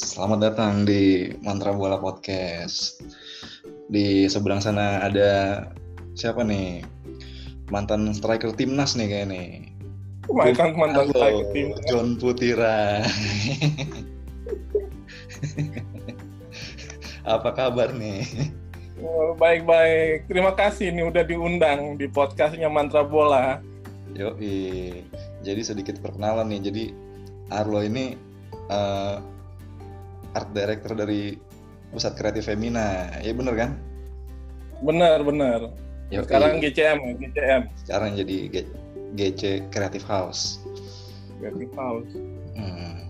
Selamat datang di Mantra Bola Podcast. Di seberang sana ada siapa nih? Mantan striker timnas nih kayak nih. Mantan mantan Halo, striker timnas. John Putira. Apa kabar nih? Oh, Baik-baik. Terima kasih nih udah diundang di podcastnya Mantra Bola. Yoi. Jadi sedikit perkenalan nih. Jadi Arlo ini eh, art director dari Pusat Kreatif Femina. Ya bener kan? Benar, benar. Yoi. Sekarang GCM, GCM. sekarang jadi G- GC Creative House. Creative House. Hmm.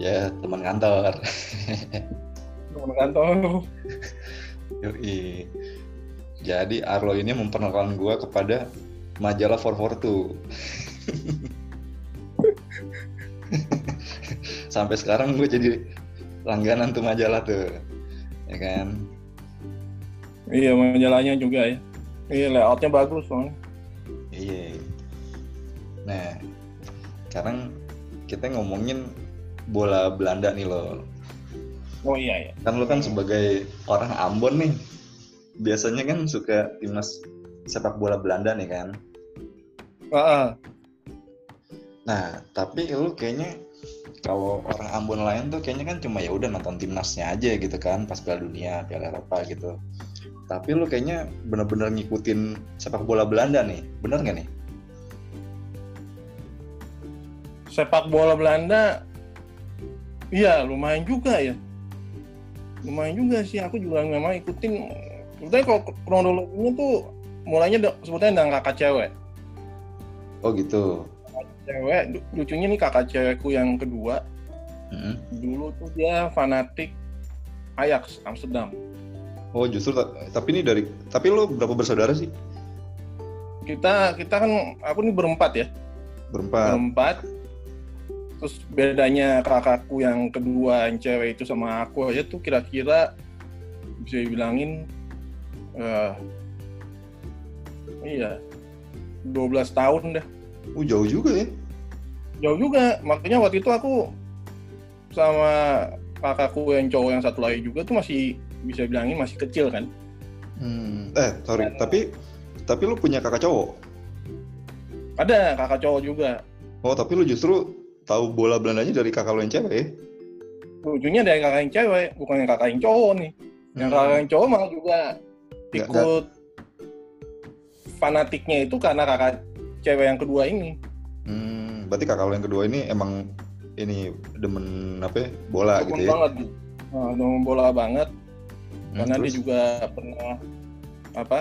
Ya teman kantor. Teman kantor. Yoi. Jadi Arlo ini memperkenalkan gua kepada majalah 442. Sampai sekarang gue jadi langganan tuh majalah tuh. Ya kan? Iya, majalahnya juga ya. Iya, layoutnya bagus soalnya. Iya. Nah, sekarang kita ngomongin bola Belanda nih loh. Oh iya, ya. kan lu kan sebagai orang Ambon nih biasanya kan suka timnas sepak bola Belanda nih kan Ah, nah tapi lu kayaknya kalau orang Ambon lain tuh kayaknya kan cuma ya udah nonton timnasnya aja gitu kan pas Piala Dunia Piala Eropa gitu tapi lu kayaknya bener-bener ngikutin sepak bola Belanda nih bener nggak nih sepak bola Belanda iya lumayan juga ya. Lumayan juga sih aku juga memang ikutin sebetulnya kalau kronologinya tuh mulainya sebetulnya dengan kakak cewek. oh gitu Cewek lu- lucunya nih kakak cewekku yang kedua Mm-mm. dulu tuh dia fanatik Ajax Amsterdam. oh justru ta- tapi ini dari tapi lu berapa bersaudara sih Kita kita kan aku nih berempat ya, berempat berempat. Terus bedanya kakakku yang kedua yang cewek itu sama aku aja tuh kira-kira bisa dibilangin eh iya 12 tahun dah. Oh jauh juga ya Jauh juga. Makanya waktu itu aku sama kakakku yang cowok yang satu lagi juga tuh masih bisa bilangin masih kecil kan. Hmm, eh sorry tapi tapi lu punya kakak cowok Ada kakak cowok juga. Oh, tapi lu justru tahu bola Belandanya dari kakak lu yang cewek ya? Lucunya dari kakak yang cewek, bukan yang kakak yang cowok nih. Yang Hmm. kakak yang cowok malah juga ikut fanatiknya itu karena kakak cewek yang kedua ini. Hmm, berarti kakak lu yang kedua ini emang ini demen apa ya, bola Demen gitu ya? banget. Nah, demen bola banget. Hmm, Karena dia terus? juga pernah apa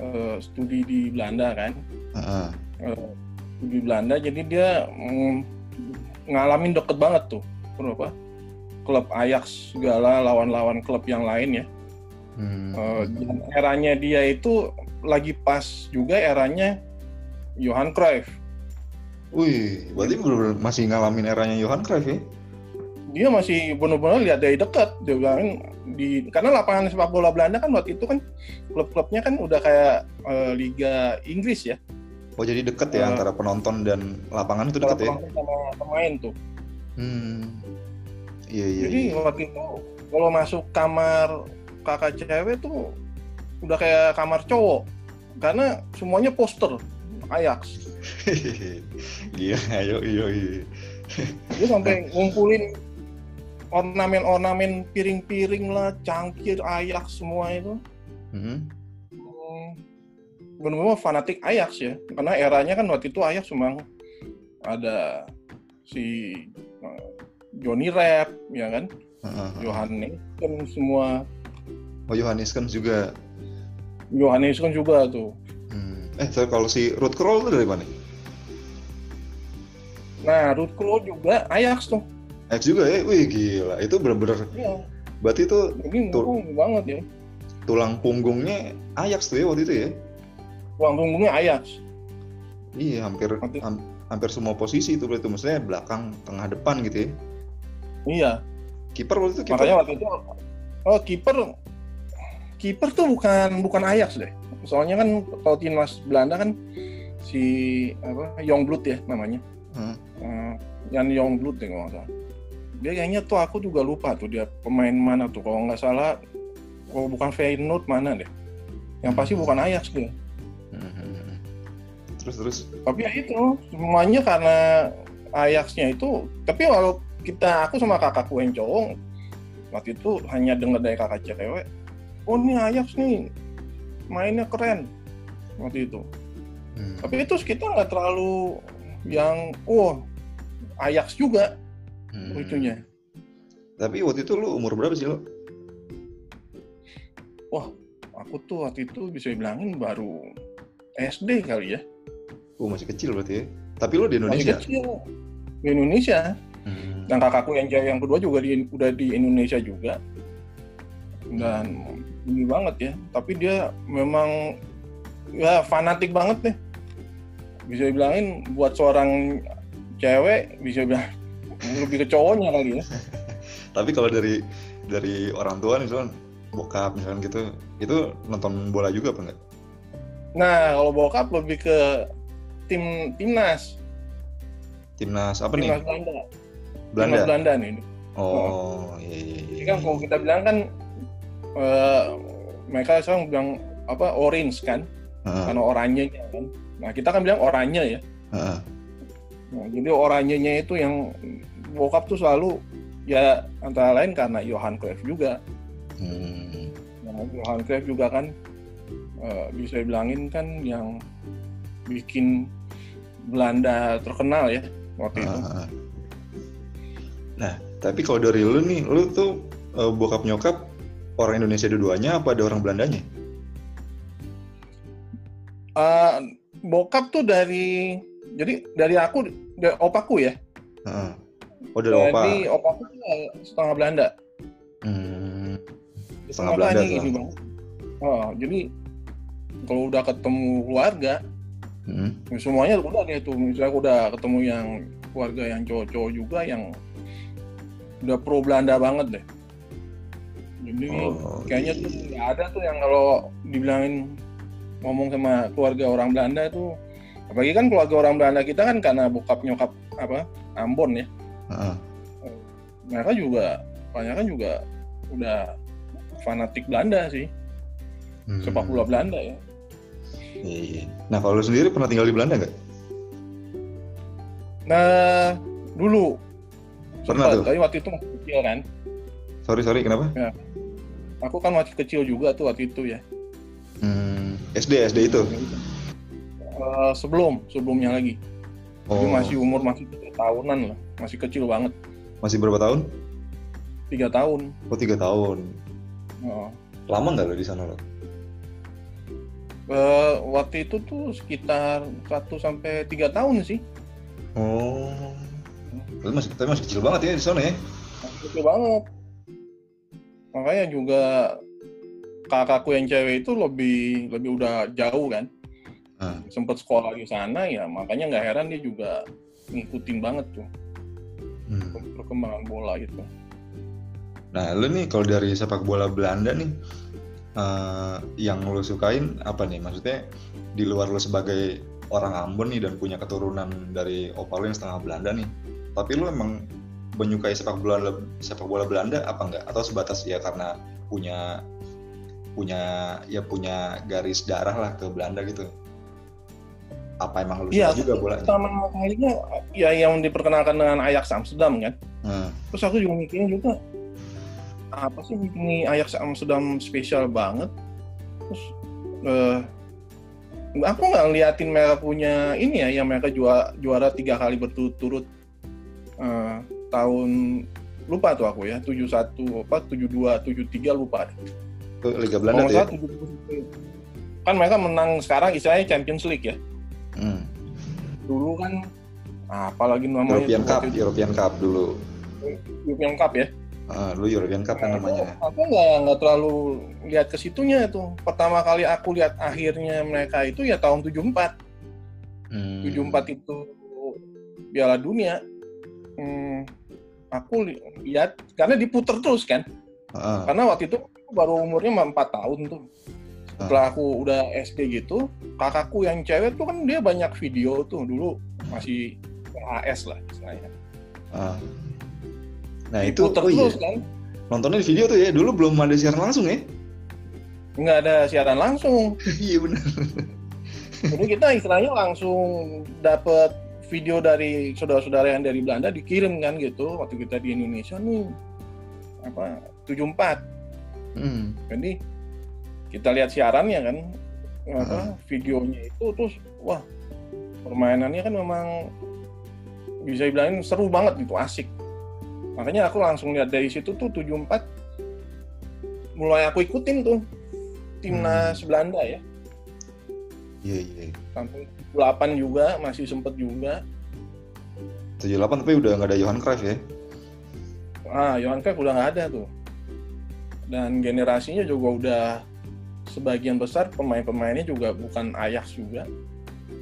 eh, studi di Belanda kan. Heeh. Eh, studi Belanda, jadi dia mm, ngalamin deket banget tuh. Kenapa? Klub Ajax segala lawan-lawan klub yang lain ya. Hmm. Eh, dan eranya dia itu lagi pas juga eranya Johan Cruyff. Wih, berarti masih ngalamin eranya Johan Cruyff ya? Dia masih benar-benar lihat dari dekat. Dia bilangin di karena lapangan sepak bola Belanda kan waktu itu kan klub-klubnya kan udah kayak eh, Liga Inggris ya. Oh, jadi deket ya Eh. antara penonton dan lapangan itu deket ya? penonton sama pemain tuh. Hmm. Iya, iya, Jadi iya. waktu itu kalau masuk kamar kakak cewek tuh udah kayak kamar cowok karena semuanya poster Ajax. Gila, yo, yo, yo. Dia sampai ngumpulin ornamen-ornamen piring-piring lah, cangkir, Ajax semua itu. Hmm. Hmm, Benar-benar fanatik Ajax ya. Karena eranya kan waktu itu Ajax memang ada si eh, Johnny Rep, ya kan? Johannes kan semua Oh, Johannes kan juga. Johannes kan juga tuh. Eh, sorry, kalau si Ruth Kroll itu dari mana? Nah, Ruud Krol juga Ajax tuh. X juga ya? Wih, gila. Itu bener-bener Iya, Berarti itu ini ngomong banget ya. tulang punggungnya Ajax tuh ya waktu itu ya? Uang punggungnya Ajax. Iya, hampir ham- hampir semua posisi itu berarti maksudnya belakang, tengah, depan gitu ya. Iya, Kiper waktu itu kiper. makanya waktu itu oh kiper kiper tuh bukan bukan Ajax deh. Soalnya kan kalau timnas Belanda kan si apa Youngblood ya namanya. Hmm. Eh, Jan Youngblood deh kalau nggak salah. dia kayaknya tuh aku juga lupa tuh dia pemain mana tuh kalau nggak salah kalau bukan Feyenoord mana deh yang pasti bukan Ajax dia Hmm. Terus terus. tapi ya itu semuanya karena Ajaxnya itu tapi kalau kita aku sama kakakku yang cowok waktu itu hanya dengar dari kakak cewek oh ini Ajax nih mainnya keren waktu itu Hmm. tapi itu kita nggak terlalu yang oh Ajax juga Hmm. lucunya Tapi waktu itu lu umur berapa sih lo? aku tuh waktu itu bisa bilangin baru SD kali ya Oh masih kecil berarti ya. Tapi lu di Indonesia. Masih kecil di Indonesia Hmm. dan kakakku yang yang kedua juga di udah di Indonesia juga dan ini banget ya tapi dia memang ya fanatik banget nih bisa bilangin buat seorang cewek bisa bilang lebih ke cowoknya kali ya Tapi kalau dari dari orang tua misalkan bokap misalkan gitu, itu nonton bola juga apa enggak? nah kalau bokap lebih ke tim timnas Timnas apa nih? timnas Belanda Belanda. timnas Belanda nih Oh, iya iya Jadi iya. kan kalau kita bilang kan eh, mereka sekarang bilang apa orange kan Heeh, karena oranye kan nah kita kan bilang oranye ya heeh. Nah, jadi oranyenya itu yang bokap tuh selalu ya antara lain karena Johan Cruyff juga Hmm. nah, Johan Cruyff juga kan eh, bisa bilangin kan yang bikin Belanda terkenal ya waktu itu Heeh. Nah, tapi kalau dari lu nih, lu tuh eh, bokap nyokap orang Indonesia dua-duanya apa ada orang Belandanya? Eh, bokap tuh dari jadi dari aku dari opaku ya Heeh. Oh dari opa. jadi opaku setengah Belanda Hmm. Setengah Setengah Belanda ini bang oh, jadi kalau udah ketemu keluarga Hmm. ya semuanya udah deh tuh misalnya aku udah ketemu yang keluarga yang cowok-cowok juga yang udah pro Belanda banget deh jadi Oh, kayaknya iya. tuh nggak ada tuh yang kalau dibilangin ngomong sama keluarga orang Belanda tuh apalagi kan keluarga orang Belanda kita kan karena bokap nyokap apa Ambon ya Heeh. mereka juga banyak kan juga udah fanatik Belanda sih Hmm. sepak bola Belanda ya Iya, iya. Nah kalau lu sendiri pernah tinggal di Belanda nggak? nah dulu Pernah sempat, tuh? tapi waktu itu masih kecil kan Sorry sorry kenapa? Aku kan masih kecil juga tuh waktu itu ya Hmm. SD SD itu. Eh, sebelum sebelumnya lagi Oh. Jadi masih umur masih tiga tahunan lah masih kecil banget Masih berapa tahun? tiga tahun Oh tiga tahun. Oh. Lama nggak lo di sana lo? Eh, waktu itu tuh sekitar 1 sampai tiga tahun sih Oh. Tapi masih tapi masih kecil banget ya di sana ya? masih kecil banget makanya juga kakakku yang cewek itu lebih lebih udah jauh kan Ah. sempet sekolah di sana ya makanya nggak heran dia juga ngikutin banget tuh Hmm. perkembangan bola gitu Nah, lu nih kalau dari sepak bola Belanda nih, eh, yang lu sukain apa nih? Maksudnya di luar lu sebagai orang Ambon nih dan punya keturunan dari opa lu yang setengah Belanda nih, tapi lu emang menyukai sepak bola sepak bola Belanda apa enggak? Atau sebatas ya karena punya punya ya punya garis darah lah ke Belanda gitu? Apa emang lu suka juga bolanya? pertama kalinya ya yang diperkenalkan dengan Ajax Amsterdam kan Hmm. terus aku juga mikirnya juga apa sih ini Ajax Amsterdam spesial banget terus eh aku nggak ngeliatin mereka punya ini ya yang mereka juara juara tiga kali berturut-turut eh, tahun lupa tuh aku ya 71 apa 72 73 lupa Liga Belanda tuh ya? salah 71. kan mereka menang sekarang istilahnya Champions League ya Hmm. dulu kan apalagi namanya European Cup, itu, European Cup dulu. European Cup ya Ah, dulu European Cup kan Nah, namanya. Aku nggak nggak terlalu lihat ke situnya itu. Pertama kali aku lihat akhirnya mereka itu ya tahun 74. Hmm. 74 itu Piala Dunia. Hmm, aku li- lihat karena diputer terus kan. Ah, Karena waktu itu baru umurnya 4 tahun tuh. Setelah aku udah SD gitu, kakakku yang cewek tuh kan dia banyak video tuh dulu masih VHS lah istilahnya. ah. Nah itu oh iya. terus kan Nontonnya di video tuh ya. Dulu belum ada siaran langsung ya. nggak ada siaran langsung iya benar. jadi kita istilahnya langsung dapet video dari saudara-saudara yang dari Belanda dikirim kan gitu waktu kita di Indonesia nih apa 74 Hmm. jadi kita lihat siarannya kan apa Heeh. videonya itu terus wah permainannya kan memang bisa dibilangin seru banget gitu asik makanya aku langsung lihat dari situ tuh 74 mulai aku ikutin tuh timnas Belanda ya Iya iya. sampai 8 juga masih sempet juga 78 tapi udah nggak ada Johan Cruyff ya. ah Johan Cruyff udah nggak ada tuh dan generasinya juga udah sebagian besar pemain-pemainnya juga bukan Ajax juga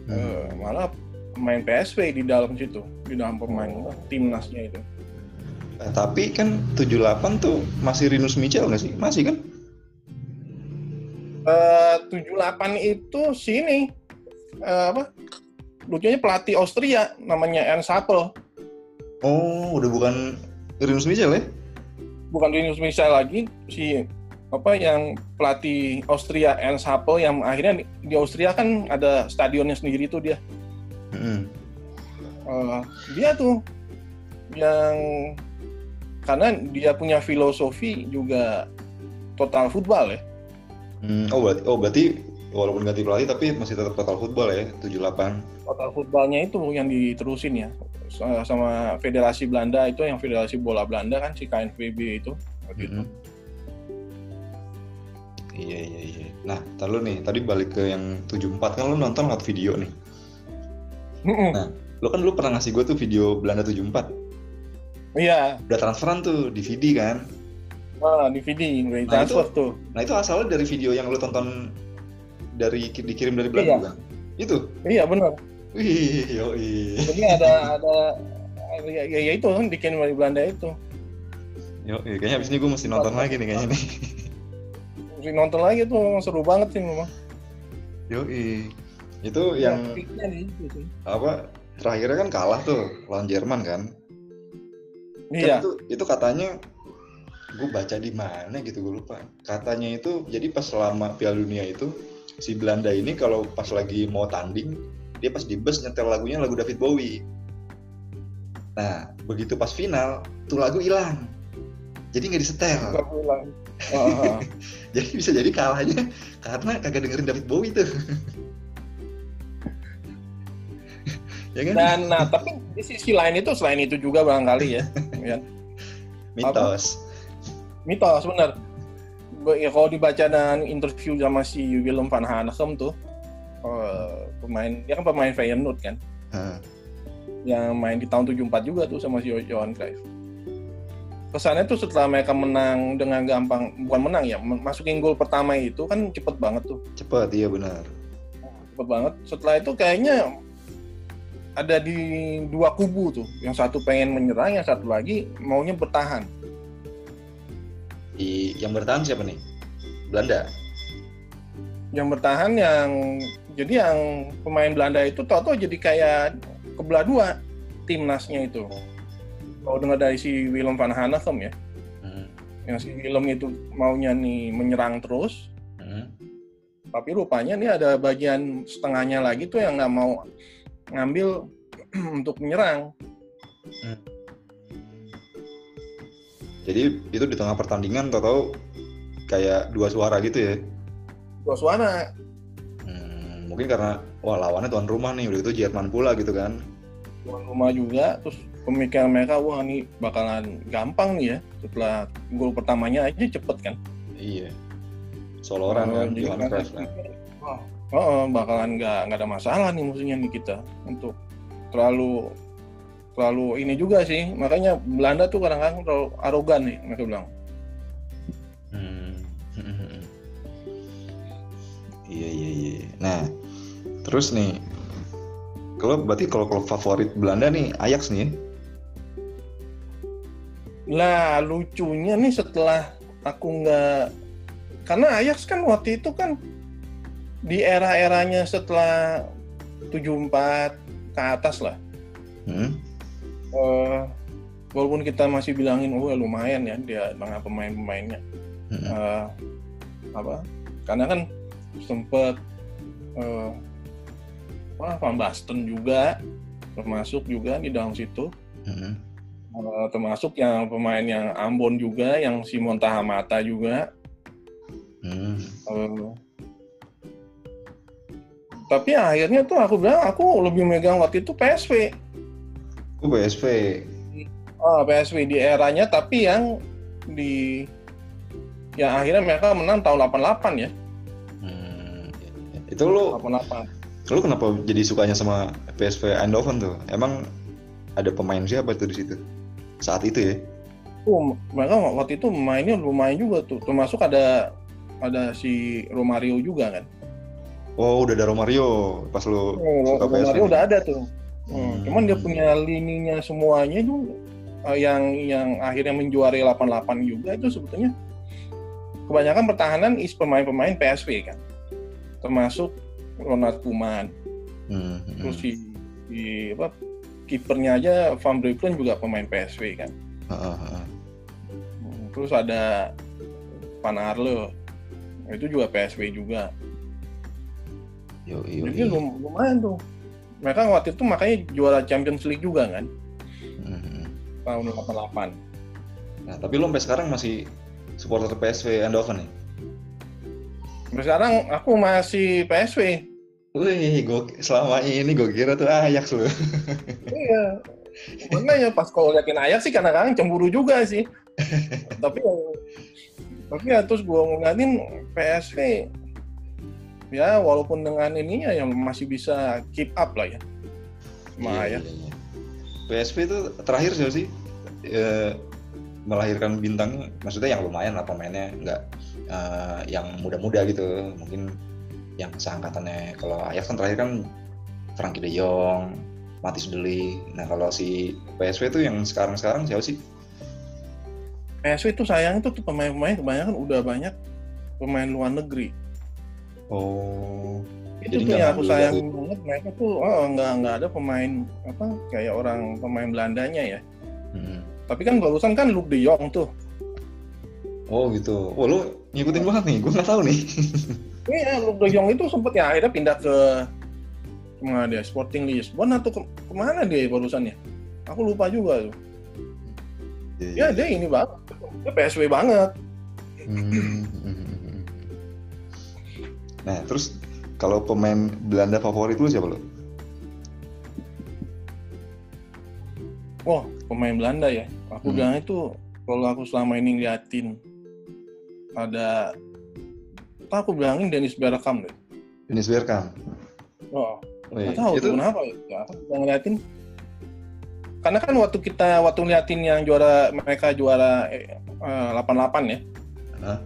Hmm. Eh, malah pemain PSV di dalam situ di dalam pemain timnasnya itu Eh, tapi kan 78 tuh masih Rinus Michel nggak sih? Masih kan? Eh 78 itu sini. Eh, apa? Lucunya pelatih Austria namanya Ernst Happel. Oh, udah bukan Rinus Michel ya? bukan Rinus Michel lagi si apa yang pelatih Austria Ernst Happel yang akhirnya di, Austria kan ada stadionnya sendiri tuh dia. Hmm. Eh, dia tuh yang karena dia punya filosofi juga total football ya Hmm, Oh berarti, oh berarti walaupun ganti pelatih tapi masih tetap total football ya 78. total footballnya itu yang diterusin ya Sa- sama Federasi Belanda itu yang Federasi Bola Belanda kan si KNVB itu waktu itu. Mhm. Iya iya iya. Nah, tar lu nih, tadi balik ke yang 74 kan lu nonton lewat video nih. Nah. Lu kan lu pernah ngasih gue tuh video Belanda 74. Iya, Udah transferan tuh DVD kan. Nah, DVD dari Nah, transfer itu- tuh. Nah, itu asalnya dari video yang lu tonton dari dikirim dari Belanda Iya. bukan? Itu. Iya benar. Wih, yoi. Jadi ada ada ya, ya, ya itu kan dikirim dari Belanda itu. Yoi, kayaknya abis ini gue mesti nonton lagi nih kayaknya nih. Mesti nonton lagi tuh seru banget sih memang. Yoi. Itu yang Ya, sih. apa terakhirnya kan kalah tuh lawan Jerman kan? Iya. Kan itu, itu katanya gue baca di mana gitu gue lupa. Katanya itu jadi pas selama Piala Dunia itu si Belanda ini kalau pas lagi mau tanding dia pas di bus nyetel lagunya lagu David Bowie. Nah begitu pas final tuh lagu hilang. Jadi nggak disetel. Ah. Jadi bisa jadi kalahnya karena kagak dengerin David Bowie tuh. ya kan? Dan nah tapi di sisi lain itu selain itu juga barangkali ya, ya Mitos. Mitos benar. Be- Ya kalau dibaca dan interview sama si Willem van Hanegem tuh eh, pemain dia kan pemain Feyenoord kan Hah. yang main di tahun 74 juga tuh sama si Johan Cruyff. Kesannya tuh setelah mereka menang dengan gampang, bukan menang ya, masukin gol pertama itu kan cepet banget tuh, Cepet, iya benar. cepet banget. Setelah itu kayaknya ada di dua kubu tuh, yang satu pengen menyerang, yang satu lagi maunya bertahan. I, yang bertahan siapa nih? Belanda. Yang bertahan yang jadi yang pemain Belanda itu tau-tau jadi kayak kebelah dua timnasnya itu. Kalau dengar dari si Willem van Hanegem ya, Hmm. yang si Willem itu maunya nih menyerang terus, Hmm. tapi rupanya nih ada bagian setengahnya lagi tuh yang nggak mau ngambil untuk menyerang. Jadi itu di tengah pertandingan tau-tau kayak dua suara gitu ya. Dua suara, Hmm, mungkin karena wah lawannya tuan rumah nih, udah itu Jerman pula gitu kan. tuan rumah juga, terus pemikiran mereka wah ini bakalan gampang nih ya setelah gol pertamanya aja cepet kan. Iya. Soloran Oh, kan, jadi Johan Cruyff kan. Oh, oh, bakalan nggak nggak ada masalah nih musuhnya nih kita untuk terlalu terlalu ini juga sih makanya Belanda tuh kadang-kadang terlalu arogan nih mereka bilang Hmm. Iya iya iya. Nah, terus nih, kalau berarti kalau klub favorit Belanda nih Ajax nih. lah lucunya nih setelah aku nggak karena Ajax kan waktu itu kan di era-eranya setelah 74 ke atas lah Hmm? Eh, walaupun kita masih bilangin oh lumayan ya dia dengan pemain-pemainnya. Eh, apa karena kan sempet uh, wah Van Basten juga termasuk juga di dalam situ. Eh, termasuk yang pemain yang Ambon juga yang Simon Tahamata juga Hmm. Eh, tapi akhirnya tuh aku bilang aku lebih megang waktu itu PSV Gue PSV. oh, PSV di eranya tapi yang di yang akhirnya mereka menang tahun 88 ya Hmm. Itu lu 88 lu kenapa jadi sukanya sama PSV Eindhoven tuh? Emang ada pemain siapa tuh di situ? Saat itu ya? Oh, mereka waktu itu mainnya lumayan juga tuh termasuk ada ada si Romario juga kan Oh, udah ada Romario pas lu Oh, suka PSV. Romario udah ada tuh. Hmm, Hmm. Cuman dia punya lininya semuanya itu eh, yang yang akhirnya menjuarai 88 juga itu sebetulnya kebanyakan pertahanan is pemain-pemain PSV kan. Termasuk Ronald Koeman, Hmm, hmm. terus si, si apa kipernya aja Van Breukelen juga pemain PSV kan. Hmm, Terus ada Van Arle itu juga PSV juga. Yo, yo, Jadi lum- lumayan tuh. Mereka waktu itu makanya juara Champions League juga kan. Hmm, tahun 88. Nah, tapi lu sampai sekarang masih supporter PSV Eindhoven nih? Sampai sekarang aku masih PSV. Wih, gua, selama ini gue kira tuh Ajax lu. iya. Makanya pas kalau liatin Ajax sih kadang-kadang cemburu juga sih. tapi tapi ya terus gue ngeliatin PSV ya walaupun dengan ininya yang masih bisa keep up lah ya. Sama Iya, Ajax. iya, iya. PSV itu terakhir sih eh, melahirkan bintang, maksudnya yang lumayan lah pemainnya, nggak eh, yang muda-muda gitu, mungkin yang seangkatannya. Kalau Ajax kan terakhir kan Frankie De Jong, Matis Deli. Nah kalau si PSV itu yang sekarang-sekarang siapa sih? PSV itu sayang itu pemain-pemain kebanyakan udah banyak pemain luar negeri. Oh, itu Jadi tuh yang aku sayang dari- banget mereka tuh oh nggak nggak ada pemain apa kayak orang pemain Belandanya ya. Hmm. tapi kan barusan kan Luke De Jong tuh. Oh gitu. Wah lu ngikutin banget nih, gue nggak tahu nih. iya Luke De Jong itu sempet ya akhirnya pindah ke ke mana dia? Sporting Lisbon atau ke, ke mana dia barusan ya? Aku lupa juga tuh. Ya dia ini banget. Dia PSW banget. Hmm. Nah, terus kalau pemain Belanda favorit lu siapa lu? wah pemain Belanda ya aku Hmm. bilang itu kalau aku selama ini ngeliatin ada apa aku bilangin Dennis Bergkamp deh Dennis Bergkamp. oh Wih, Nggak tahu itu kenapa ya. Aku ngeliatin. Karena kan waktu kita waktu ngeliatin yang juara mereka juara eh, eh, 88 ya. Hah?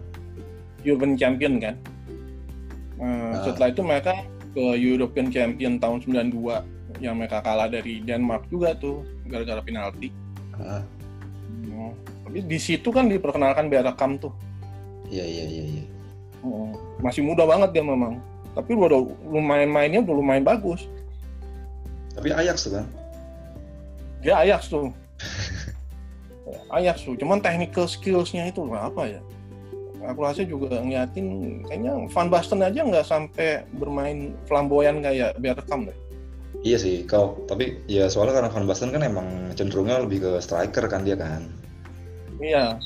European Champion kan. Eh, Ah. Setelah itu mereka ke European Champion tahun 92 yang mereka kalah dari Denmark juga tuh gara-gara penalti. Ah, Hmm. Tapi di situ kan diperkenalkan Bergkamp tuh. Iya iya iya iya. Hmm. Masih muda banget dia memang. Tapi udah lumayan mainnya udah lumayan bagus. Tapi Ajax tuh kan. Dia Ajax tuh. Ajax tuh, cuman technical skills-nya itu apa ya? Aku rasa juga ngeliatin kayaknya Van Basten aja nggak sampai bermain flamboyan kayak Bergkamp deh. Iya sih, kau. Tapi ya soalnya karena Van Basten kan emang cenderungnya lebih ke striker kan dia kan. Iya,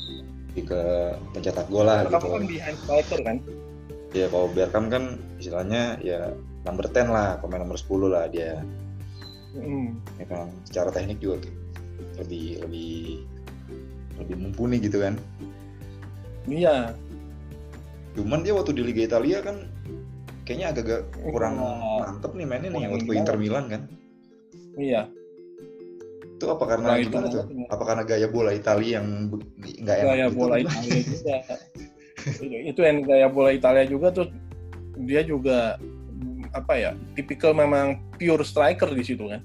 Lebih ke pencetak gol lah Bergkamp gitu. kan behind striker kan. Ya kalau Bergkamp kan istilahnya ya number 10 lah, pemain nomor 10 lah dia. Hmm. Ya kan secara teknik juga lebih lebih lebih mumpuni gitu kan. Iya, Cuman dia waktu di Liga Italia kan kayaknya agak-agak kurang Iya. mantep nih mainnya nih waktu ke. Inter Milan kan. iya. Itu apa karena Nah, gimana itu tuh? Apa karena gaya bola Italia yang nggak enak Gaya gitu? bola Italia juga. itu yang gaya bola Italia juga tuh dia juga apa ya tipikal memang pure striker di situ kan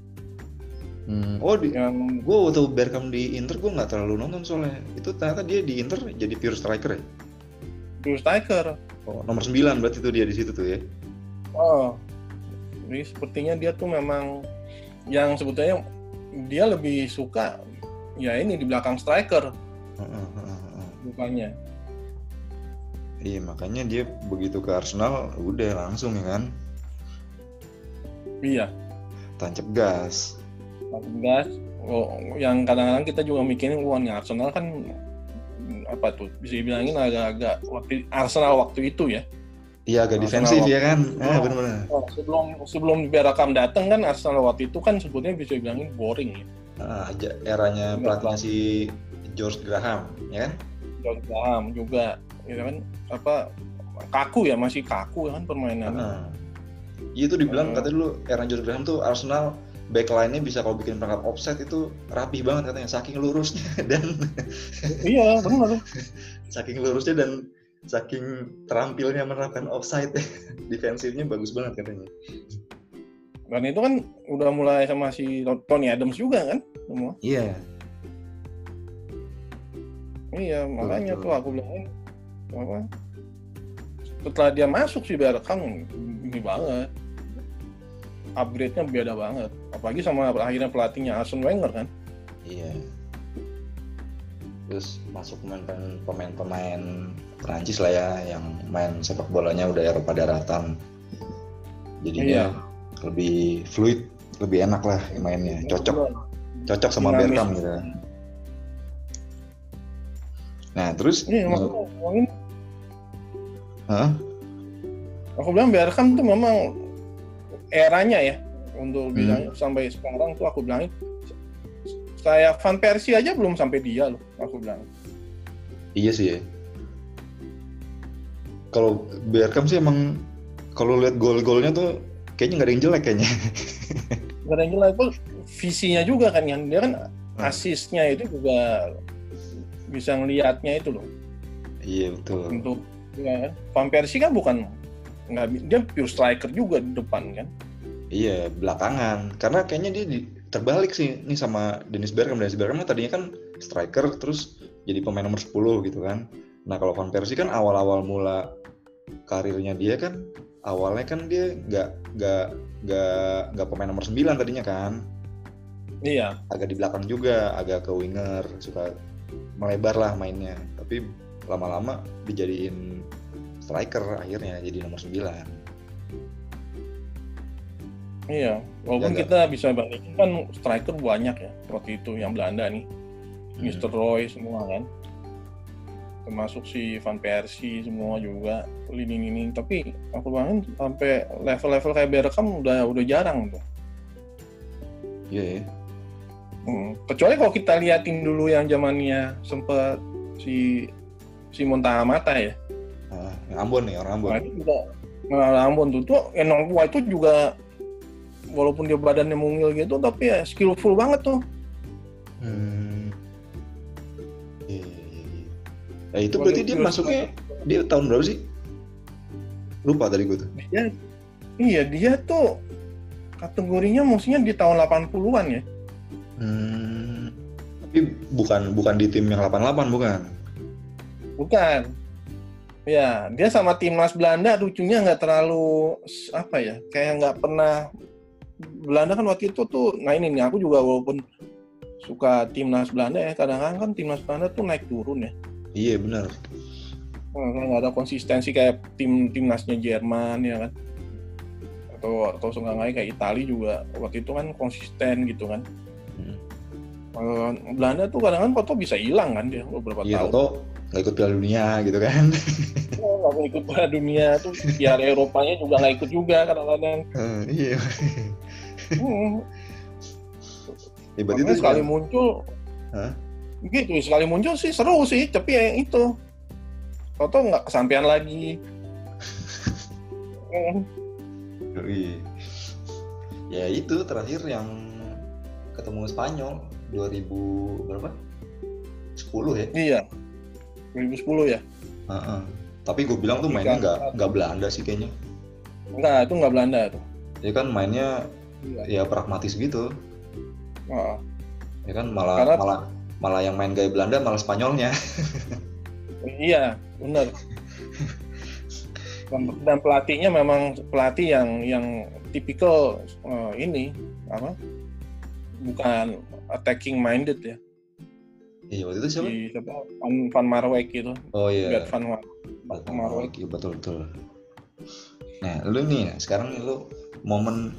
Hmm, Oh, di, yang gue waktu Bergkamp di Inter gue nggak terlalu nonton soalnya. Itu ternyata dia di Inter jadi pure striker ya. Pure striker Oh, nomor 9 berarti itu dia di situ tuh ya. Oh, jadi sepertinya dia tuh memang yang sebetulnya dia lebih suka ya ini di belakang striker bukannya. Iya makanya dia begitu ke Arsenal udah langsung ya kan Iya, tancap gas. langsung gas. Oh, yang kadang-kadang kita juga mikirin wah nih Arsenal kan apa tuh bisa dibilangin agak-agak waktu Arsenal waktu itu ya. Iya agak Arsenal defensif waktu ya kan. Ah benar-benar. Oh, sebelum sebelum Berakam datang kan Arsenal waktu itu kan sebetulnya bisa dibilangin boring ya. Ah, aja eranya pelatihnya si George Graham ya kan. John Graham juga, ya kan apa kaku ya masih kaku kan permainannya. Heeh. Iya itu dibilang Eh. katanya dulu era George Graham tuh Arsenal backline-nya bisa kalau bikin perangkat offset itu rapih banget katanya saking lurusnya dan Iya benar. saking lurusnya dan saking terampilnya menerapkan offside defensifnya bagus banget katanya. Dan itu kan udah mulai sama si Tony Adams juga kan semua. Iya. Iya makanya betul. tuh aku bilangin apa setelah dia masuk si Bergkamp ini banget upgrade-nya beda banget apalagi sama akhirnya pelatihnya Arsene Wenger kan Iya. Terus masuk pemain pemain-pemain Perancis lah ya yang main sepak bolanya udah Eropa daratan. Jadinya lebih fluid, lebih enak lah mainnya. Cocok, cocok sama Dinamis. Bergkamp gitu. Nah, terus Iya, maksudnya ngomongin, Hah? aku bilang Bergkamp tuh memang eranya ya untuk Hmm. bilang sampai sekarang tuh aku bilangin kayak Van Persie aja belum sampai dia loh aku bilang Iya sih ya. Kalau Bergkamp sih emang kalau lihat gol-golnya tuh kayaknya nggak ada yang jelek kayaknya. Gak ada yang jelek tuh visinya juga kan yang dia kan Hmm. asisnya itu juga bisa ngelihatnya itu loh Iya betul. untuk ya, Van Persie kan bukan nggak dia pure striker juga di depan kan Iya, belakangan. Karena kayaknya dia di- terbalik sih nih sama Dennis Bergkamp. Dennis Bergkamp tadinya kan striker terus jadi pemain nomor 10 gitu kan. Nah, kalau Van Persie kan awal-awal mula karirnya dia kan awalnya kan dia nggak nggak nggak nggak pemain nomor 9 tadinya kan. iya Agak di belakang juga, agak ke winger, suka melebar lah mainnya. Tapi lama-lama dijadiin striker akhirnya jadi nomor 9. iya walaupun Jaga. kita bisa bandingin kan striker banyak ya seperti itu yang Belanda nih Hmm. Mr. Roy semua kan termasuk si Van Persie semua juga lini-lini tapi aku bangun sampai level-level kayak Bergkamp udah udah jarang tuh Iya ya. Hmm. Kecuali kalau kita liatin dulu yang zamannya sempet si Simon Tahamata ya. Yang Ambon nih, orang Ambon. Nah, itu juga nah, Ambon tuh tuh Enong Tua itu juga walaupun dia badannya mungil gitu tapi ya skillful banget tuh. Hmm. Iya, iya, iya. Eh, itu berarti dia masuknya dia tahun berapa sih? Lupa tadi gue tuh. Dia iya dia tuh kategorinya mestinya di tahun 80-an ya. Hmm. Tapi bukan bukan di tim yang 88 bukan. Bukan. Ya, dia sama timnas Belanda lucunya nggak terlalu apa ya, kayak nggak pernah Belanda kan waktu itu tuh, nah ini nih aku juga walaupun suka timnas Belanda ya, kadang-kadang kan timnas Belanda tuh naik turun ya, Iya benar. Nah, nggak ada konsistensi kayak tim timnasnya Jerman ya kan, atau atau seenggaknya kayak Italia juga waktu itu kan konsisten gitu kan. Hmm. Belanda tuh kadang-kadang foto bisa hilang kan dia beberapa Iya tahun. Toto nggak ikut Piala Dunia gitu kan. Oh, nggak mau ikut Piala Dunia tuh Piala Eropanya juga nggak ikut juga kadang-kadang. Eh, iya. Hmm, Ya, itu sekali muncul, Hah? gitu sekali muncul sih seru sih, tapi ya yang itu, Toto nggak kesampaian lagi. Iya. Ya itu terakhir yang ketemu Spanyol 2000 berapa? 10 ya. Iya, 2010 ya. Heeh. Tapi gue bilang tuh mainnya nggak nggak Belanda sih kayaknya. Enggak, itu nggak Belanda tuh. Ya kan mainnya Iya. ya pragmatis gitu. Heeh. Ya kan malah Karena- malah malah yang main gaya Belanda malah Spanyolnya. Iya, benar. Dan, pelatihnya memang pelatih yang yang tipikal eh, ini apa? Bukan attacking minded ya. Iya waktu itu siapa? di siapa Van, Van Marwijk itu Oh iya. Gerd Van Mar Van Marwijk Marwijk, betul betul. Nah, lu nih sekarang nih lu momen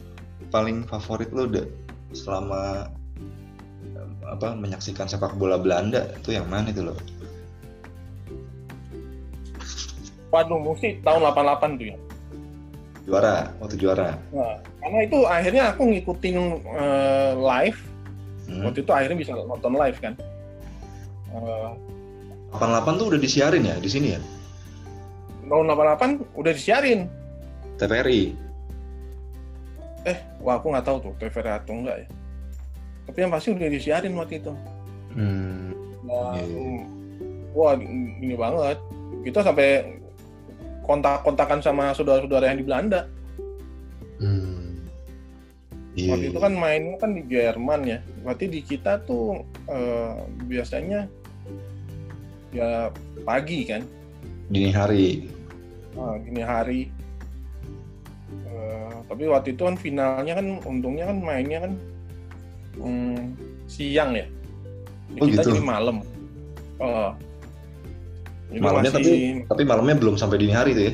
paling favorit lu udah selama apa menyaksikan sepak bola Belanda itu yang mana itu lo? waduh mesti tahun 88 tuh ya Juara, waktu juara. nah, karena itu akhirnya aku ngikutin eh, live Hmm. waktu itu akhirnya bisa nonton live kan Eh, 88 tuh udah disiarin ya di sini ya? tahun 88 udah disiarin TVRI. eh wah aku nggak tahu tuh TVRI atau enggak ya tapi yang pasti udah disiarin waktu itu Hmm. Nah, Iya, iya. hmm, wah ini banget kita sampai kontak-kontakan sama saudara-saudara yang di Belanda Hmm. Iya. waktu itu kan mainnya kan di Jerman ya berarti di kita tuh eh, biasanya ya pagi kan dini hari. Nah, gini hari Eh, tapi waktu itu kan finalnya kan untungnya kan mainnya kan hmm, siang ya Oh, kita gitu. jadi malam Oh. Jadi Malamnya masih- tapi tapi malamnya belum sampai dini hari tuh ya?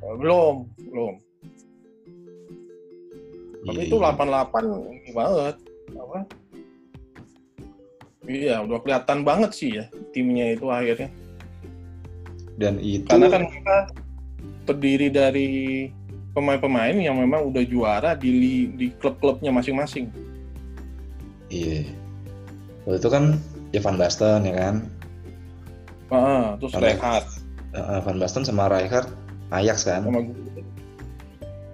Eh, belum belum tapi Iya, itu iya. 88 ini banget apa iya udah kelihatan banget sih ya timnya itu akhirnya Dan itu karena kan kita terdiri dari pemain-pemain yang memang udah juara di di klub-klubnya masing-masing iya. Waktu itu kan ya Van Basten ya kan? Ah, terus Rijkaard Eh, Van Basten sama Rijkaard Ajax kan? sama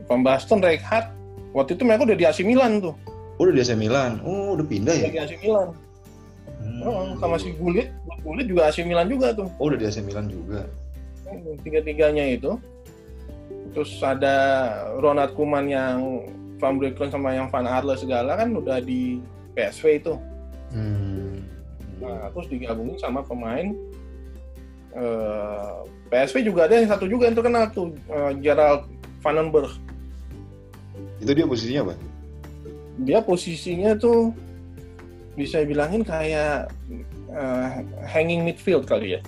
Van Basten, Rijkaard waktu itu mereka udah di AC Milan tuh Oh, udah di AC Milan. Oh, udah pindah udah ya? di AC Milan. Oh, sama si Gullit Gullit juga AC Milan juga tuh Oh, udah di AC Milan juga. tiga-tiganya itu terus ada Ronald Koeman yang Van Breukelen sama yang Van Arle segala kan udah di PSV itu Hmm. nah, terus digabungin sama pemain eh, PSV juga ada yang satu juga yang terkenal tuh eh, Gerald Vandenberg Itu dia posisinya apa? dia posisinya tuh bisa bilangin kayak eh, hanging midfield kali ya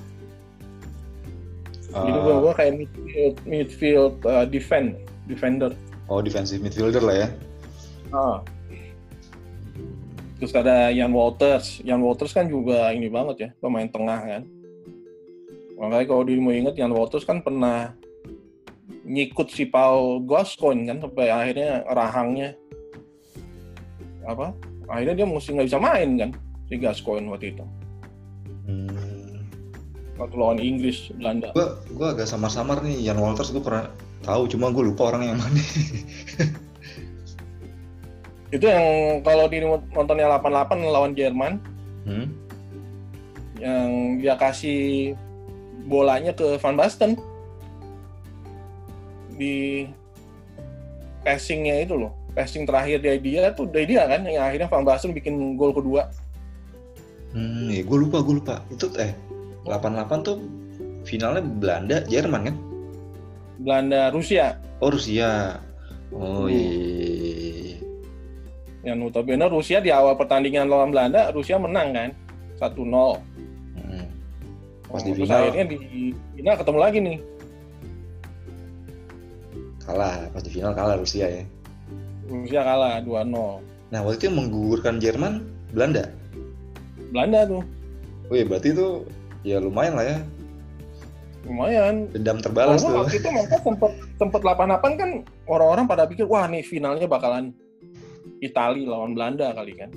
jadi Ah, gua kayak midfield midfield eh, defend defender oh, defensive midfielder lah ya. Ah. Terus ada Ian Walters. Ian Walters kan juga ini banget ya, pemain tengah kan. Makanya kalau dirimu inget, Ian Walters kan pernah ngikut si Paul Gascoigne kan sampai akhirnya rahangnya apa? Akhirnya dia mesti nggak bisa main kan si Gascoigne waktu itu. Hmm. Waktu lawan Inggris, Belanda. Gua gua agak samar-samar nih Ian Walters gue pernah tahu cuma gue lupa orang yang mana. Itu yang kalau dirimu nontonnya 88 lawan Jerman, Hmm? yang dia kasih bolanya ke Van Basten di passingnya itu loh passing terakhir dari dia tuh dari dia kan yang akhirnya Van Basten bikin gol kedua Hmm, ya gue lupa, gue lupa. Itu eh 88 tuh finalnya Belanda, Jerman kan? Belanda Rusia Oh Rusia. Oh Hmm. iya. iya, yang notabene Rusia di awal pertandingan lawan Belanda Rusia menang kan 1-0 Hmm. Pas di terus final akhirnya di final ketemu lagi nih kalah, pas di final kalah Rusia ya. Rusia kalah 2-0 Nah waktu itu yang menggugurkan Jerman Belanda. Belanda tuh Oh iya berarti itu ya lumayan lah ya lumayan dendam terbalas Walaupun tuh. waktu itu mereka sempet sempet 88 kan orang-orang pada pikir wah nih finalnya bakalan Itali lawan Belanda kali kan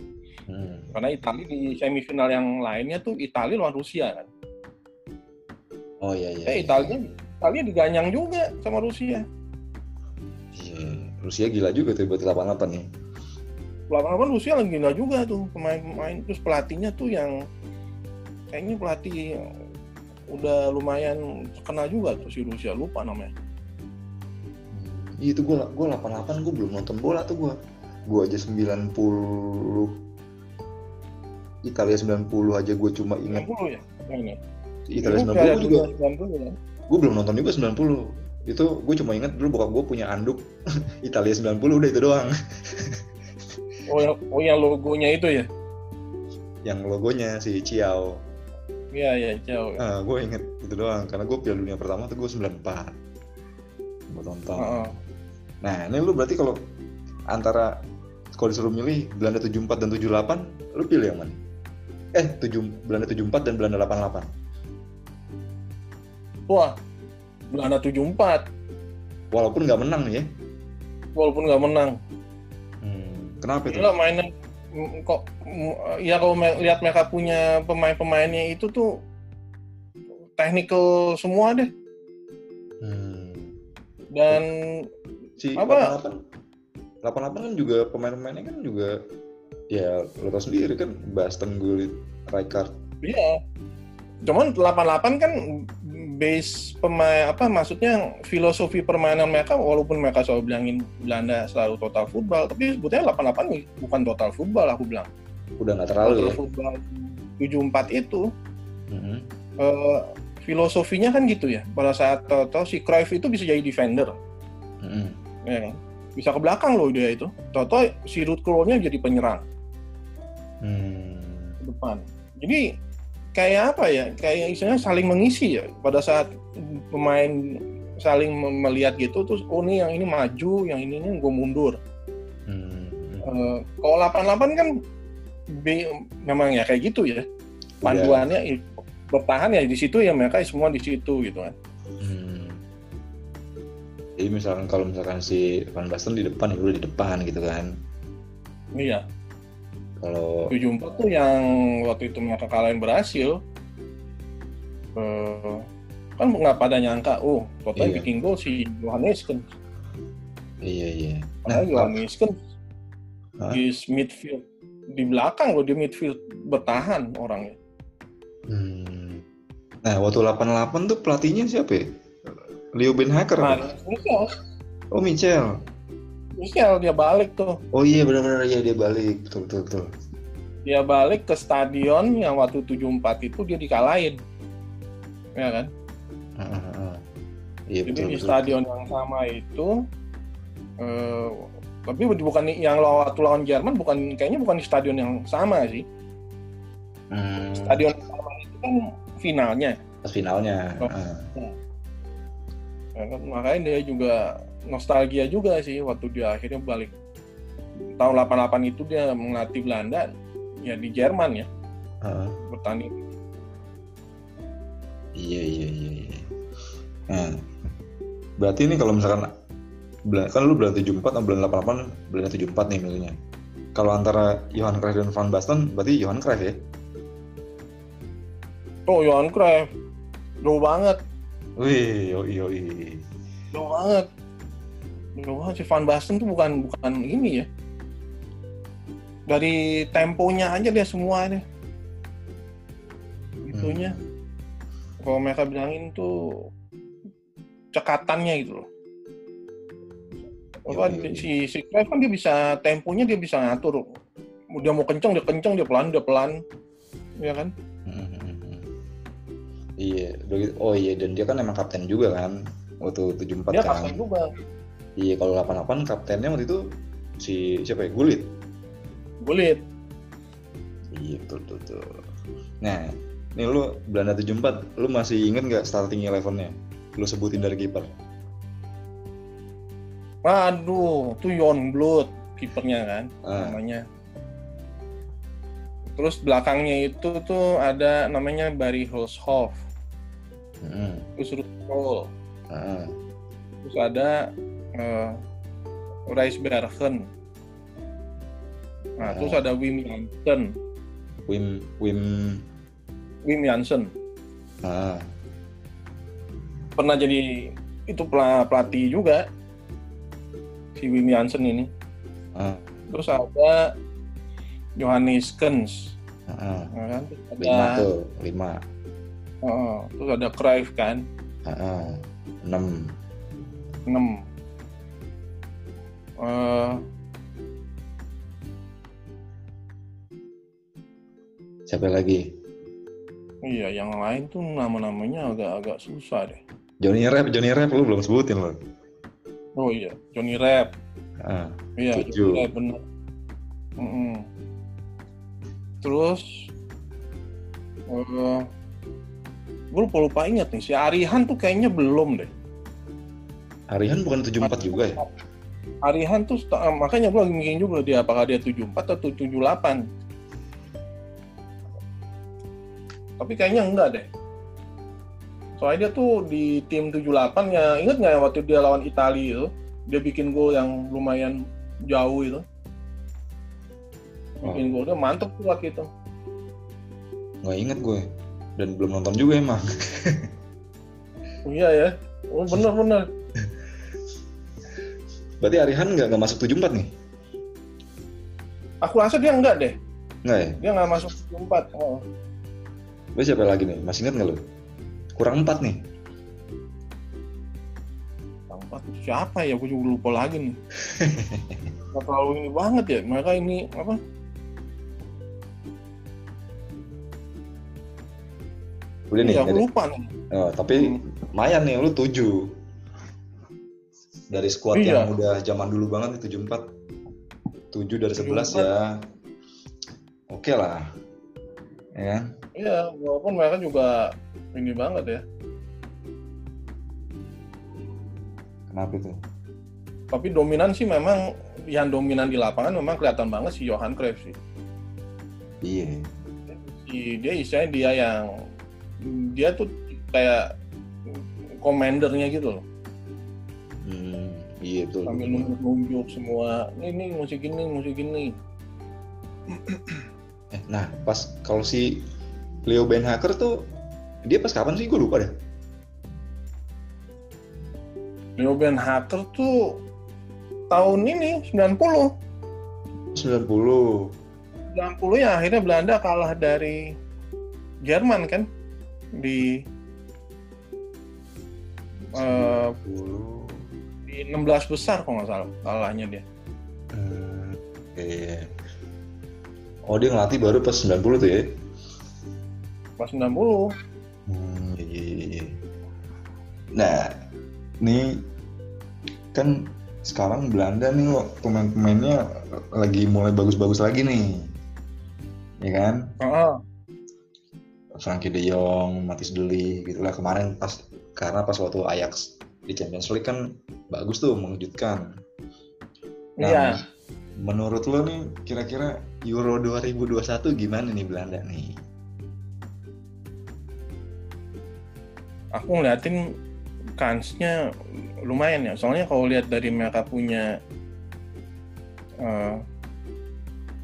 Hmm. karena Itali di semifinal yang lainnya tuh Itali lawan Rusia kan Oh iya iya. eh Italia Italia diganyang juga sama Rusia Iya, Rusia gila juga tuh buat 88 nih. 88 Rusia lagi gila juga tuh pemain-pemain. Terus pelatihnya tuh yang kayaknya pelatih udah lumayan terkenal juga tuh si Rusia lupa namanya. Iya itu gua gua 88 gua belum nonton bola tuh gua. Gua aja 90 Italia 90 aja gua cuma ingat. 90 ya? Ini Italia Itu 90 Piala gua juga. Dunia 90 ya? Gua belum nonton juga 90 itu gue cuma ingat dulu bokap gue punya anduk Italia 90 udah itu doang oh yang, oh yang logonya itu ya yang logonya si Ciao. Iya, iya, jauh. Ah, gue inget itu doang karena gue Piala Dunia pertama tuh gue 94. Gue tonton. Heeh. Nah, ini lu berarti kalau antara kalau disuruh milih Belanda 74 dan 78, lu pilih yang mana? Eh, 7 Belanda 74 dan Belanda 88. Wah, Belanda 74, Walaupun nggak menang ya. walaupun nggak menang. Hmm, kenapa itu? Gila mainnya mm, kok mm, ya kalau me- lihat mereka punya pemain-pemainnya itu tuh technical semua deh Hmm. dan Si Apa? 88 88 kan juga pemain-pemainnya kan juga ya lo tau sendiri kan Basten Gullit Rijkaard iya cuman 88 kan base pemain apa maksudnya filosofi permainan mereka walaupun mereka selalu bilangin Belanda selalu total football tapi sebetulnya 88 nih bukan total football aku bilang udah nggak terlalu total ya football 74 itu Mhm. eh, filosofinya kan gitu ya pada saat tahu si Cruyff itu bisa jadi defender Mhm. ya kan? bisa ke belakang loh dia itu Toto si root nya jadi penyerang Hmm. ke depan jadi kayak apa ya? Kayak istilahnya saling mengisi ya. Pada saat pemain saling melihat gitu terus oh nih yang ini maju yang ini nih gue mundur. Hmm. Eh, kalau 88 kan be- memang ya kayak gitu ya. Panduannya i- bertahan ya di situ ya mereka semua di situ gitu kan. Hmm. Jadi misalkan kalau misalkan si Van Basten di depan ya udah di depan gitu kan. iya Kalau 74 tuh yang waktu itu mereka kalahin berhasil eh, kan nggak pada nyangka oh total Iya. bikin gol si Johannes kan iya iya. padahal Johannes kan di midfield di belakang loh di midfield bertahan orangnya Hmm. Nah, waktu 88 tuh pelatihnya siapa ya? Leo Ben Hacker. nah? Michel Oh, Michel. Michel dia balik tuh Oh iya benar-benar ya dia balik. Betul betul betul. dia balik ke stadion yang waktu 74 itu dia dikalahin ya kan Ah, ah, ah. Iya Jadi betul di betul. stadion yang sama itu, eh, tapi bukan yang waktu lawan Jerman bukan kayaknya bukan di stadion yang sama sih. Hmm, Stadion yang sama itu kan finalnya, pas finalnya. Oh. Ah. Ya kan? makanya dia juga nostalgia juga sih waktu dia akhirnya balik tahun 88 itu dia melatih Belanda ya di Jerman ya Ah. bertanding. Iya iya iya. iya. Nah, berarti ini kalau misalkan kan lu Belanda 74 atau Belanda 88 Belanda 74 nih milihnya. Kalau antara Johan Cruyff dan Van Basten berarti Johan Cruyff ya? Oh Johan Cruyff, jauh banget, Wih, yoi yoi. jauh banget, banget si Van Basten tuh bukan bukan ini ya. Dari temponya aja dia semua deh. Itunya. Kalau mereka bilangin tuh cekatannya gitu loh. Apa, Iya, iya, iya. si si Cruyff kan dia bisa temponya dia bisa ngatur. Dia mau kenceng dia kenceng dia pelan dia pelan. Ya kan? Hmm. Iya, udah gitu. oh iya dan dia kan emang kapten juga kan waktu 74 Dia kan. kapten juga. Iya, kalau 88 kaptennya waktu itu si siapa ya? Gullit. Gulit. Iya, betul betul. betul. Nah, ini lu Belanda 74, lu masih inget nggak starting eleven-nya? Lu sebutin dari kiper. Aduh, tuh Jon Blood kipernya kan Ah, namanya. Terus belakangnya itu tuh ada namanya Barry Hulshoff, mm, terus Krol, ah, terus ada uh, Rice Bergen. Nah, terus Ah. ada Wim Jansen, Wim Wim. Wim Jansen ah, pernah jadi itu pela- pelatih juga si Wim Jansen ini. ah, Terus ada Johannes Kens, ya kan? Terus ada lima tuh, lima, Oh, terus ada Cruyff kan, ah, ah, enam, 6. Eh, siapa lagi? iya, yang lain tuh nama-namanya agak-agak susah deh. Johnny Rep, Johnny Rep lu belum sebutin lo. Oh iya, Johnny Rep. Ah, Iya. Johnny Rep bener. Mm-mm. Terus Uh, gue lupa lupa inget nih si Arihan tuh kayaknya belum deh. Arihan bukan 74 juga ya? Arihan tuh eh, makanya gue lagi mikirin juga dia apakah dia 74 atau 78. Tapi kayaknya enggak deh. Soalnya dia tuh di tim 78 ya inget nggak ya waktu dia lawan Italia itu dia bikin gol yang lumayan jauh itu. Bikin oh. golnya mantep tuh waktu itu. Nggak inget gue dan belum nonton juga emang. oh, iya ya. Oh bener-bener. Berarti Arihan nggak nggak masuk 74 nih? Aku rasa dia enggak deh. Enggak ya? Dia nggak masuk 74. Oh. Berarti siapa lagi nih? Masih ingat nggak lu? Kurang 4 nih. Kurang 4 siapa ya? Aku juga lupa lagi nih. Gak terlalu ini banget ya. Mereka ini apa? Udah nih. Ya, aku lupa nih. Oh, tapi hmm. lumayan nih, lu 7 dari squad iya. yang udah zaman dulu banget nih 74 7 dari 11 74. ya. Oke okay lah. Ya. Iya walaupun mereka juga ini banget ya. Kenapa itu? Tapi dominan sih memang yang dominan di lapangan memang kelihatan banget si Johan Cruyff sih. Iya. Si, dia istilahnya dia yang dia tuh kayak komandernya gitu loh iya betul. Sambil nunjuk-nunjuk semua, ini, musik ini, musik ini. eh, nah, pas kalau si Leo Ben Hacker tuh dia pas kapan sih? Gue lupa deh. Leo Ben Hacker tuh tahun ini 90. 90. 90 ya akhirnya Belanda kalah dari Jerman kan di uh, 16 besar kok nggak salah kalahnya dia. Hmm, iya. Oh dia ngelatih baru pas 90 tuh ya? Pas 90. Hmm, iya, iya, iya. Nah, ini kan sekarang Belanda nih pemain-pemainnya lagi mulai bagus-bagus lagi nih, ya kan? Uh -huh. Frankie De Jong, Matis Deli, gitulah kemarin pas karena pas waktu Ajax di Champions League kan bagus tuh mengejutkan. Nah, iya. Menurut lo nih kira-kira Euro 2021 gimana nih Belanda nih? Aku ngeliatin kansnya lumayan ya. Soalnya kalau lihat dari mereka punya uh,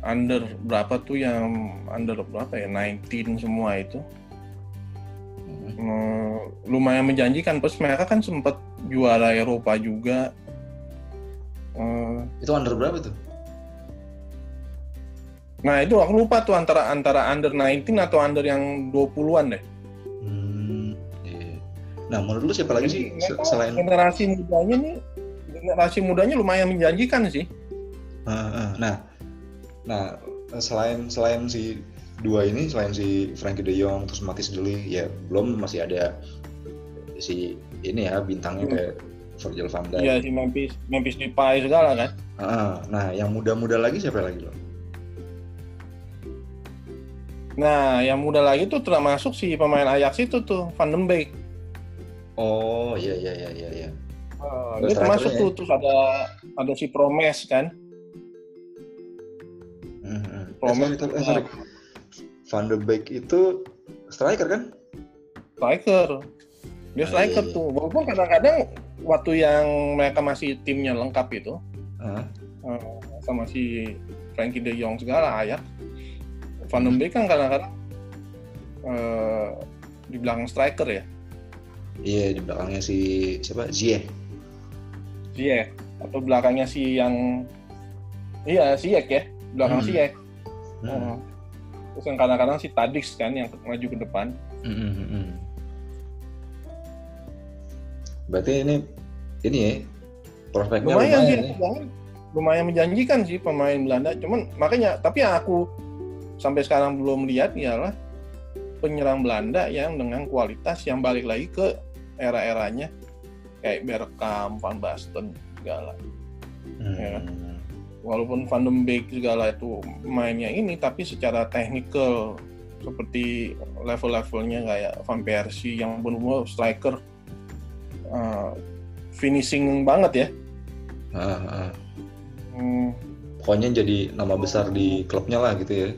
under berapa tuh yang under berapa ya 19 semua itu hmm. lumayan menjanjikan plus mereka kan sempat juara Eropa juga. Uh, itu under berapa tuh? Nah itu aku lupa tuh antara antara under 19 atau under yang 20-an deh. Hmm, iya. Nah menurut lu siapa lagi sih selain generasi mudanya nih generasi mudanya lumayan menjanjikan sih. Uh, nah, nah selain selain si dua ini selain si Frankie De Jong terus Matis Deli ya belum masih ada si ini ya bintangnya hmm. kayak Virgil van Dijk. Iya si Memphis Memphis Depay segala kan. Uh, nah yang muda-muda lagi siapa lagi lo? Nah yang muda lagi tuh termasuk si pemain Ajax itu tuh Van den Beek. Oh iya iya iya iya. iya. Uh, ini termasuk tuh ya? terus ada ada si Promes kan. Uh, Promes itu eh, sorry. Van de Beek itu striker kan? Striker. Dia striker tuh. Walaupun kadang-kadang waktu yang mereka masih timnya lengkap itu uh. Uh, sama si Frankie De Jong segala ayat Van den Beek kan kadang-kadang uh, di belakang striker ya. Iya di belakangnya si siapa? Ziyech Ziyech atau belakangnya si yang iya Ziyech ya. Belakang hmm. Ziyech. Hmm. Uh, terus yang kadang-kadang si Tadix kan yang maju ke depan hmm. hmm, hmm, hmm. Berarti ini ini ya prospeknya lumayan, lumayan sih, ya. lumayan menjanjikan sih pemain Belanda. Cuman makanya tapi yang aku sampai sekarang belum lihat ialah penyerang Belanda yang dengan kualitas yang balik lagi ke era-eranya kayak Bergkamp, Van Basten segala. Hmm. Ya? Walaupun Van den Beek segala itu mainnya ini, tapi secara teknikal seperti level-levelnya kayak Van Persie yang benar-benar striker uh, finishing banget ya. Ah, ah. Hmm, Pokoknya jadi nama besar di klubnya lah gitu ya.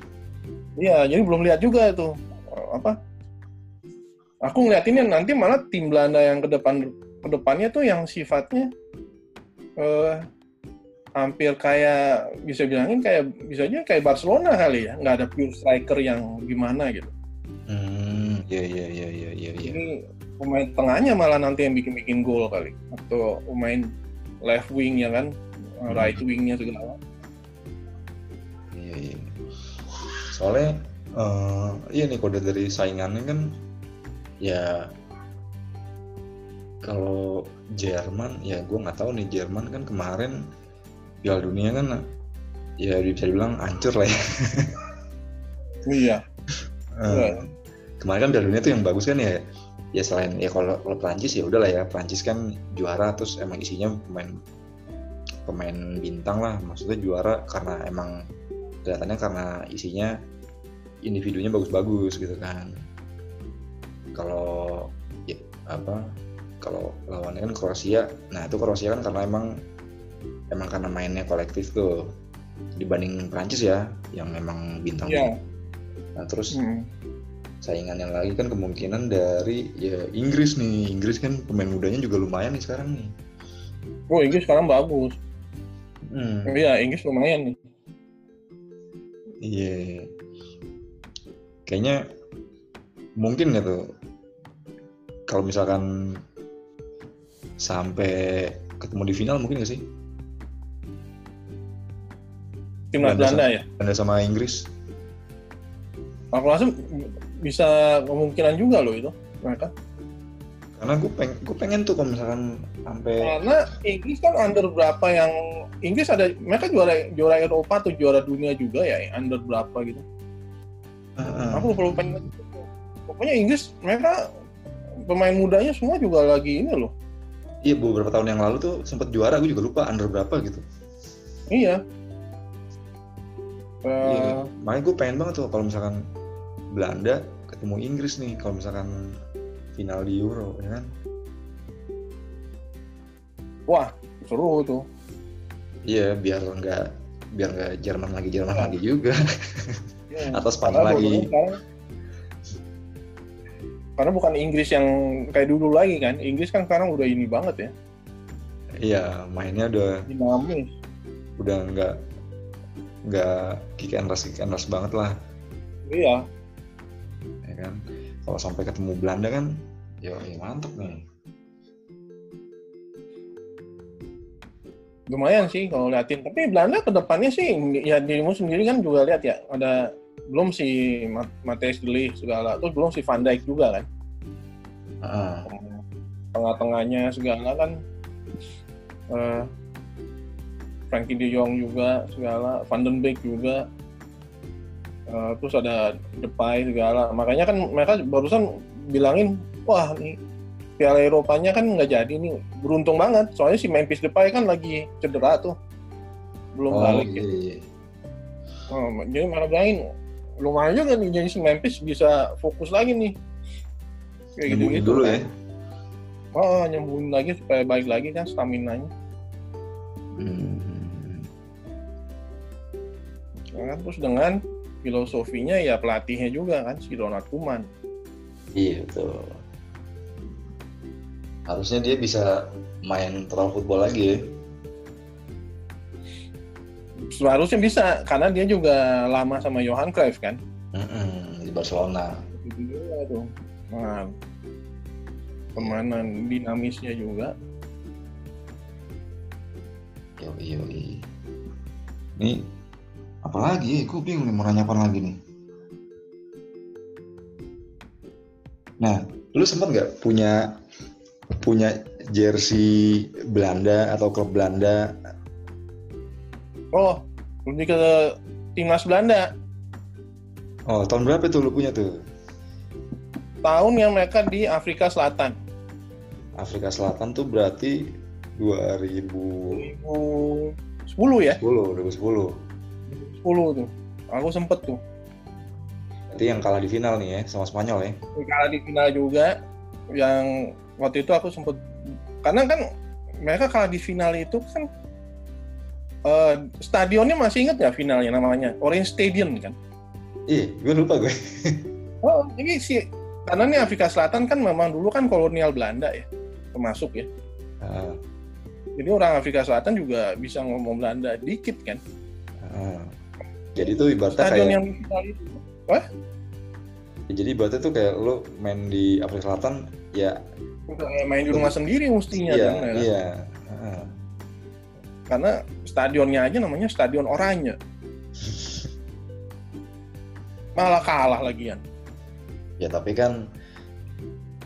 Iya, jadi belum lihat juga itu apa? Aku ngeliatinnya nanti malah tim Belanda yang ke depan ke depannya tuh yang sifatnya eh hampir kayak bisa bilangin kayak bisa aja kayak Barcelona kali ya, nggak ada pure striker yang gimana gitu. Hmm, iya iya iya iya iya. iya. Ini pemain tengahnya malah nanti yang bikin-bikin gol kali atau pemain left wing ya kan, right wingnya segala. Iya, iya. Soalnya eh iya nih kode dari saingannya kan ya kalau Jerman ya gue nggak tahu nih Jerman kan kemarin Piala Dunia kan ya bisa dibilang hancur lah ya. Iya. Eh, Iya. kemarin kan Piala Dunia tuh yang bagus kan ya ya selain ya kalau kalau Prancis ya udahlah ya Prancis kan juara terus emang isinya pemain pemain bintang lah maksudnya juara karena emang kelihatannya karena isinya individunya bagus-bagus gitu kan kalau ya, apa kalau lawannya kan Kroasia nah itu Kroasia kan karena emang emang karena mainnya kolektif tuh dibanding Prancis ya yang memang bintang Iya. nah terus Hmm. saingan yang lagi kan kemungkinan dari ya Inggris nih Inggris kan pemain mudanya juga lumayan nih sekarang nih Oh Inggris sekarang bagus. hmm, Iya Inggris lumayan nih. iya kayaknya mungkin ya tuh kalau misalkan sampai ketemu di final mungkin gak sih Timnas Belanda Belanda ya. Belanda sama Inggris Aku rasa bisa kemungkinan juga loh itu mereka. karena gue pengen gue pengen tuh kalau misalkan sampai Karena Inggris kan under berapa yang Inggris ada mereka juara juara Eropa atau juara dunia juga ya under berapa gitu. Heeh. Aku lupa lupa ingat. Pokoknya Inggris mereka pemain mudanya semua juga lagi ini loh. iya beberapa tahun yang lalu tuh sempat juara gue juga lupa under berapa gitu Iya. Eh, Iya, makanya gue pengen banget tuh kalau misalkan Belanda ketemu Inggris nih kalau misalkan final di Euro ya kan wah seru tuh. iya biar nggak biar nggak Jerman lagi Jerman Iya. lagi juga Iya. atau Spanyol Karena lagi sekarang- karena bukan Inggris yang kayak dulu lagi kan. Inggris kan sekarang udah ini banget ya. iya mainnya udah Dinamis. udah nggak nggak kick and rush kick and rush banget lah. Iya. ya kan? Kalau sampai ketemu Belanda kan ya, ya mantep nih. Lumayan sih kalau liatin. Tapi Belanda ke depannya sih ya dirimu sendiri kan juga lihat ya ada belum si Ma- Matthijs de Ligt segala terus belum si Van Dijk juga kan? Heeh. tengah-tengahnya segala kan eh Frankie De Jong juga segala Van den Beek juga. Eh, terus ada Depay segala. Makanya kan mereka barusan bilangin wah nih Piala Eropanya kan nggak jadi nih. Beruntung banget soalnya si Memphis Depay kan lagi cedera tuh. Belum oh balik iya, ya. iya. Oh, jadi malah bilangin lumayan juga nih jadi si Memphis bisa fokus lagi nih. Kayak gitu gitu dulu ya. Oh nyembuhin lagi supaya baik lagi kan stamina nya Hmm. Kan terus dengan filosofinya ya pelatihnya juga kan si Ronald Koeman Iya betul. Harusnya dia bisa main pro football lagi ya. seharusnya bisa karena dia juga lama sama Johan Cruyff kan Mm-mm, di Barcelona. itu juga tuh nah permainan dinamisnya juga Yoi, yoi. Ini apalagi? Gue bingung nih mau nanya apa lagi nih. Nah, lu sempat nggak punya punya jersey Belanda atau klub Belanda? oh lebih ke timnas Belanda Oh, tahun berapa tuh lu punya tuh? tahun yang mereka di Afrika Selatan Afrika Selatan tuh berarti 2010 2010 ya 2010. 10 tuh aku sempet tuh Berarti yang kalah di final nih ya sama Spanyol ya. Kalah di final juga yang waktu itu aku sempet karena kan mereka kalah di final itu kan uh, stadionnya masih inget nggak finalnya namanya Orange Stadium kan? Iya, gue lupa gue. oh, ini sih karena nih Afrika Selatan kan memang dulu kan kolonial Belanda ya, termasuk ya. Uh. Jadi orang Afrika Selatan juga bisa ngomong Belanda dikit kan. Uh. Jadi itu ibaratnya Stadion kayak... yang itu Wah? Ya, jadi berarti tuh kayak lu main di Afrika Selatan ya main di rumah sendiri mestinya iya, kan, ya. Iya. Uh. Karena stadionnya aja namanya Stadion Oranye. Malah kalah lagian. Ya tapi kan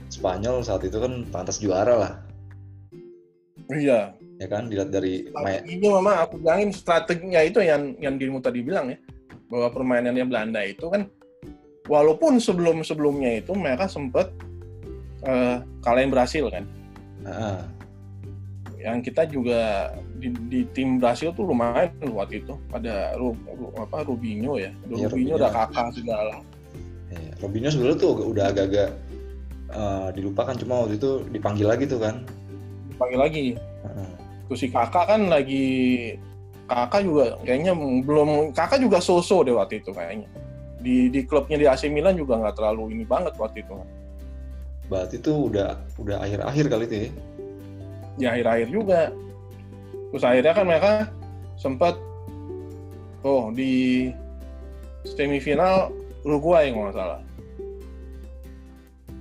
Spanyol saat itu kan pantas juara lah. Iya. Ya kan dilihat dari ini memang aku bilangin strateginya itu yang yang dirimu tadi bilang ya bahwa permainannya Belanda itu kan walaupun sebelum sebelumnya itu mereka sempat uh, kalahin Brasil kan. Uh. Yang kita juga di, di tim Brasil tuh lumayan waktu itu ada Ru, Ru, apa Rubinho ya, ya Rubinho udah kakak segala. Ya, Robinho sebenarnya tuh udah agak-agak uh, dilupakan cuma waktu itu dipanggil lagi tuh kan. Dipanggil lagi. Uh. Terus si kakak kan lagi kakak juga kayaknya belum kakak juga so-so deh waktu itu kayaknya. Di di klubnya di AC Milan juga nggak terlalu ini banget waktu itu. Berarti itu udah udah akhir-akhir kali itu ya? Di akhir-akhir juga. Terus akhirnya kan mereka sempat oh di semifinal Uruguay nggak salah.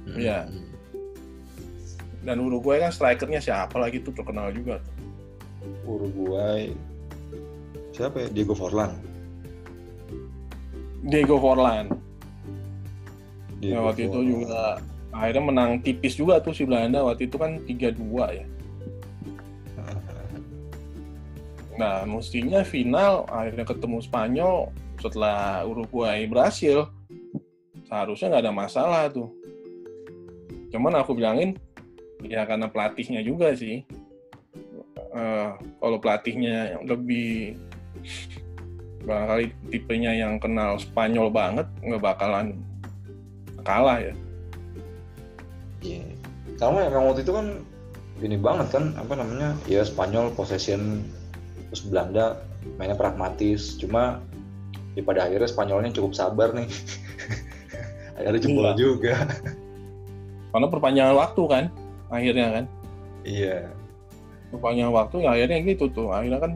Hmm. ya dan Uruguay kan strikernya siapa lagi tuh terkenal juga Uruguay. Siapa ya? Diego Forlan. Diego Forlan. Diego ya, waktu Forlan. itu juga akhirnya menang tipis juga tuh si Belanda. Waktu itu kan 3-2 ya. Nah mestinya final akhirnya ketemu Spanyol setelah Uruguay berhasil. Seharusnya nggak ada masalah tuh. Cuman aku bilangin ya karena pelatihnya juga sih uh, kalau pelatihnya lebih barangkali tipenya yang kenal Spanyol banget nggak bakalan kalah ya. Iya. Yeah. Karena yang waktu itu kan ini banget kan apa namanya ya Spanyol possession terus Belanda mainnya pragmatis cuma ya pada akhirnya Spanyolnya cukup sabar nih akhirnya jebol iya. juga karena perpanjangan waktu kan akhirnya kan iya perpanjangan waktu ya akhirnya gitu tuh. Akhirnya kan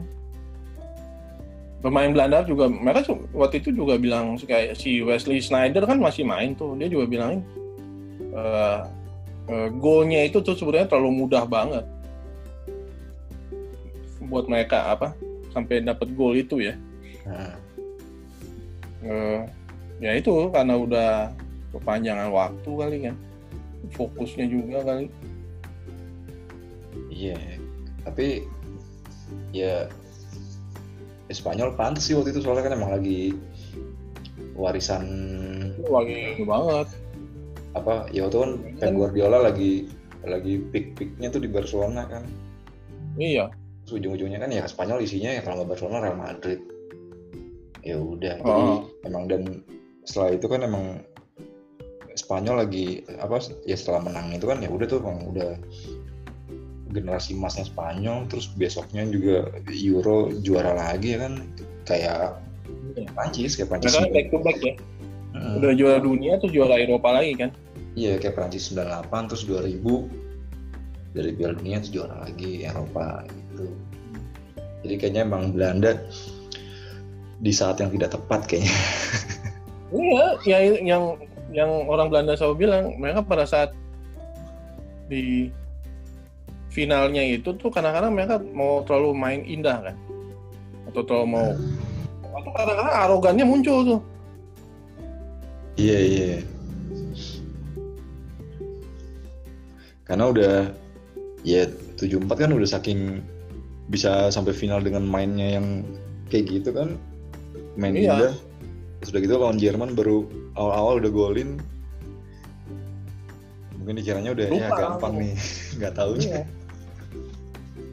pemain Belanda juga mereka waktu itu juga bilang kayak si Wesley Snyder kan masih main tuh. Dia juga bilangin uh, uh, golnya itu tuh sebenarnya terlalu mudah banget buat mereka apa sampai dapat gol itu ya. Uh, ya itu karena udah kepanjangan waktu kali kan. Fokusnya juga kali. Iya tapi ya Spanyol pantas sih waktu itu soalnya kan emang lagi warisan lagi banget. Apa ya waktu kan Pep Guardiola lagi lagi pick-picknya tuh di Barcelona kan. Iya. Terus ujung-ujungnya kan ya Spanyol isinya ya kalau nggak Barcelona Real Madrid. Ya udah oh. jadi emang dan setelah itu kan emang Spanyol lagi apa ya setelah menang itu kan ya udah tuh emang udah generasi emasnya Spanyol terus besoknya juga Euro juara lagi ya kan? Kayak ya. Prancis kayak Prancis kan back to back ya. Hmm. udah juara dunia tuh juara Eropa lagi kan? Iya kayak Prancis 98 terus 2000 dari Piala Dunia terus juara lagi Eropa gitu. Jadi kayaknya emang Belanda di saat yang tidak tepat kayaknya. Iya ya yang yang orang Belanda selalu bilang mereka pada saat di finalnya itu tuh kadang-kadang mereka mau terlalu main indah kan? Atau terlalu mau? Atau kadang-kadang arogannya muncul tuh. Iya iya. Karena udah ya 74 kan udah saking bisa sampai final dengan mainnya yang kayak gitu kan. Main iya. indah. Sudah gitu lawan Jerman baru awal-awal udah golin. Mungkin dikiranya udah Lupa, ya gampang nih. Nggak tahu iya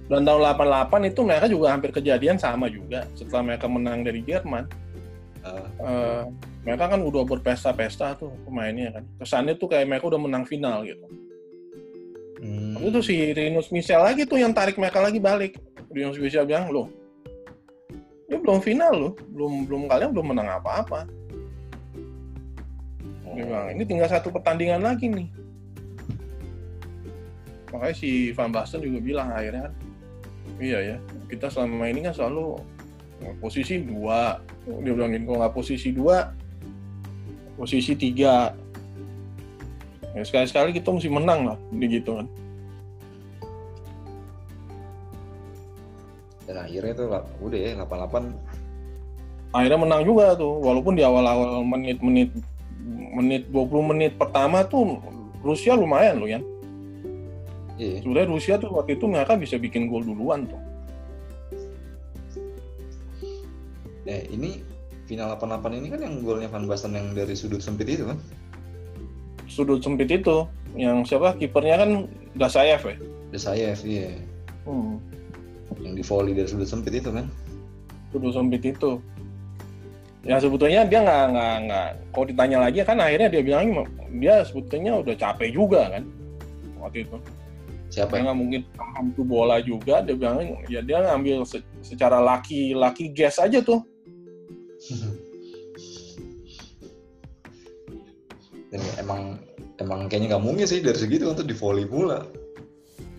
dan tahun 88 itu mereka juga hampir kejadian sama juga setelah mereka menang dari Jerman uh. Uh, mereka kan udah berpesta-pesta tuh pemainnya kan. Kesannya tuh kayak mereka udah menang final gitu. Hmm. Itu si Rinus Michel lagi tuh yang tarik mereka lagi balik. Rinus Michel bilang, loh, ini belum final loh, belum belum kalian belum menang apa-apa. Dia bilang, ini tinggal satu pertandingan lagi nih. Makanya si Van Basten juga bilang akhirnya kan, iya ya, kita selama ini kan selalu posisi dua. Dia bilangin kalau nggak posisi dua, posisi tiga. Ya, sekali-sekali kita mesti menang lah, gitu kan. Dan akhirnya tuh lah, udah ya 88 Akhirnya menang juga tuh, walaupun di awal-awal menit-menit menit 20 menit pertama tuh Rusia lumayan loh ya. Iya. Sebenarnya Rusia tuh waktu itu mereka bisa bikin gol duluan tuh. Eh ini final 88 ini kan yang golnya Van Basten yang dari sudut sempit itu kan? Sudut sempit itu, yang siapa kipernya kan Dasayev ya. Desayev iya. Hmm. Yang di volley dari sudut sempit itu kan? Sudut sempit itu. Ya sebetulnya dia nggak nggak nggak. Kalau ditanya lagi kan akhirnya dia bilang dia sebetulnya udah capek juga kan waktu itu. Siapa Dia yang? nggak mungkin paham tuh bola juga. Dia bilang ya dia ngambil se- secara laki laki gas aja tuh. Dan emang emang kayaknya nggak mungkin sih dari segitu untuk di volley pula.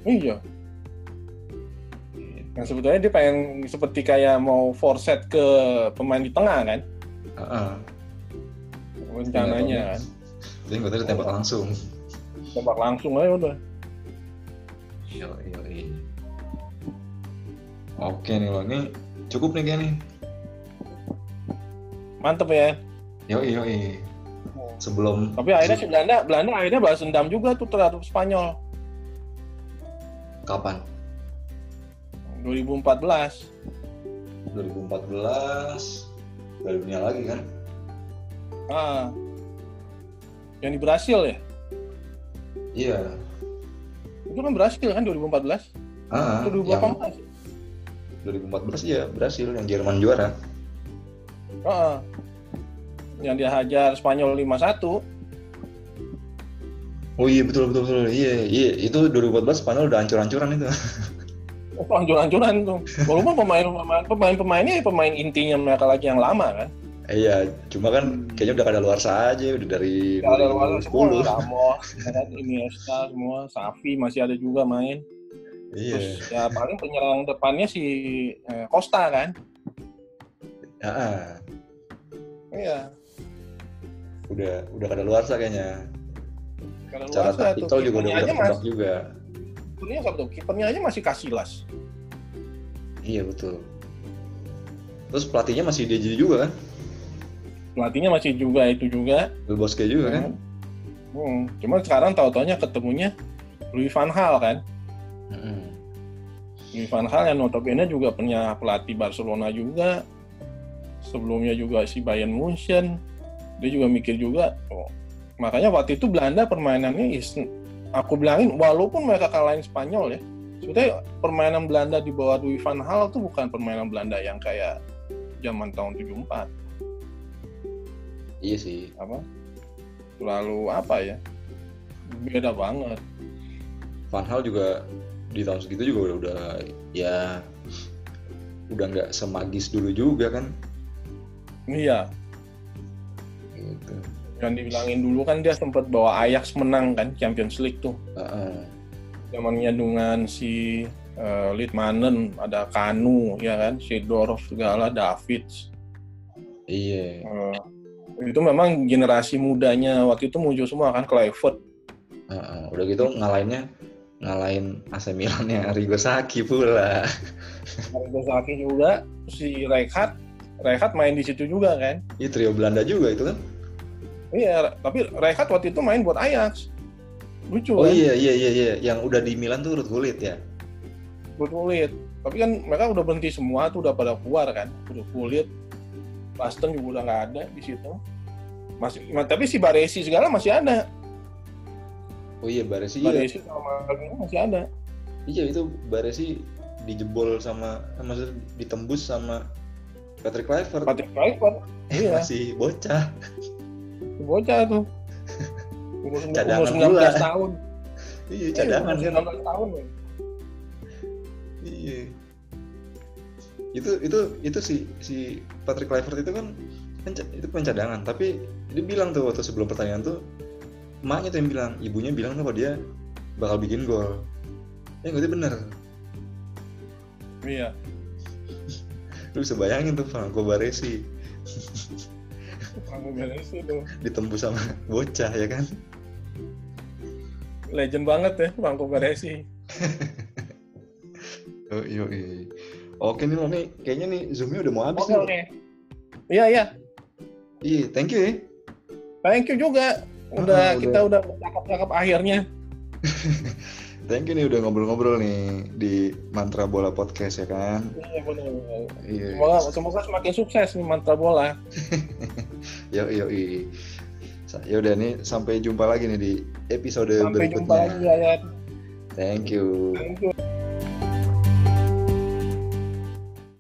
Iya. Yang sebetulnya dia pengen seperti kayak mau forset ke pemain di tengah kan, Heeh. rencananya kan. Jadi gue tadi tembak langsung. Tembak langsung aja udah. Yo, yo, Oke nih lo, ini cukup nih kayaknya nih. Mantep ya. Yo, yo, Sebelum Tapi akhirnya si Belanda, Belanda akhirnya balas dendam juga tuh terhadap Spanyol kapan? 2014. 2014 Piala Dunia lagi kan? Ah. Yang di Brasil ya? Iya. Itu kan Brasil kan 2014? Ah, Itu yang 2018. 2014 ya berhasil yang Jerman juara. Ah. Yang dia hajar Spanyol 5-1. Oh iya betul betul betul. Iya iya itu 2014 Spanyol udah hancur-hancuran itu. Oh, hancur-hancuran tuh. Walaupun pemain pemain pemain pemainnya ya pemain intinya mereka lagi yang lama kan. Iya, cuma kan kayaknya udah kada luar aja udah dari Ya, ada luar 2010. Ramos, ya kan, Iniesta semua, Safi masih ada juga main. Iya. Terus ya paling penyerang depannya si eh, Costa kan. Ah, Iya. udah udah kada luar kayaknya. Kalau Cara luar taktikal juga udah udah mas, juga. kipernya siapa tuh? Kipernya aja masih Casillas. Iya betul. Terus pelatihnya masih dia juga kan? Pelatihnya masih juga itu juga. Del Bosque juga kan? Hmm. Cuma sekarang tahu-taunya ketemunya Louis van Gaal kan. Mm-mm. Louis van Gaal yang notabene juga punya pelatih Barcelona juga. Sebelumnya juga si Bayern Munchen. Dia juga mikir juga, oh, makanya waktu itu Belanda permainannya is, aku bilangin walaupun mereka kalahin Spanyol ya, sebetulnya permainan Belanda di bawah Louis van Gaal itu bukan permainan Belanda yang kayak zaman tahun 74 Iya sih. apa? Terlalu apa ya? Beda banget. Van Hal juga di tahun segitu juga udah, udah ya udah nggak semagis dulu juga kan? Iya. Gitu. yang dibilangin dulu kan dia sempat bawa Ajax menang kan Champions League tuh. Zamannya dengan si uh, Litmanen ada Kanu ya kan? Seedorf segala Davids. Iya. Eh, itu memang generasi mudanya waktu itu muncul semua kan Kluivert Heeh. Udah gitu ngalahinnya ngalahin AC Milan-nya Arrigo Sacchi pula. Mario Saki juga si Rijkaard Rijkaard main di situ juga kan Iya trio Belanda juga itu kan. iya tapi Rijkaard waktu itu main buat Ajax lucu Oh kan iya iya iya iya yang udah di Milan tuh Ruud Gullit ya. buat kulit tapi kan mereka udah berhenti semua tuh udah pada keluar kan udah kulit Basten juga udah nggak ada di situ. Masih ma- tapi si Baresi segala masih ada. Oh iya Baresi iya. Baresi sama Maldini masih ada. Iya itu Baresi dijebol sama maksudnya ditembus sama Patrick Kluivert. Patrick Kluivert iya. Masih bocah. Bocah tuh. Umur, umur Cadangan 19 pula. tahun. Iya Iya, cadangan umur kan 19 tahun ya. iya itu itu itu si si Patrick Kluivert itu kan itu pemain cadangan tapi dia bilang tuh waktu sebelum pertandingan tuh emaknya tuh yang bilang ibunya bilang tuh kalau dia bakal bikin gol. Ya nggak itu bener? Iya. Lu bisa bayangin tuh Franco Baresi. Aku beres itu ditembus sama bocah ya kan? Legend banget ya Franco Baresi. Oh iya iya oke nih lo nih kayaknya nih zoomnya udah mau habis oke nih. oke. Iya iya. Iya thank you ya. Thank you juga. Udah Ah, kita udah cakap-cakap akhirnya. Thank you nih udah ngobrol-ngobrol nih di Mantra Bola Podcast ya kan? Iya benar iya. Semoga semoga semakin sukses nih mantra bola. Yo yo ya udah nih sampai jumpa lagi nih di episode sampai jumpa berikutnya. lagi ya thank you. Thank you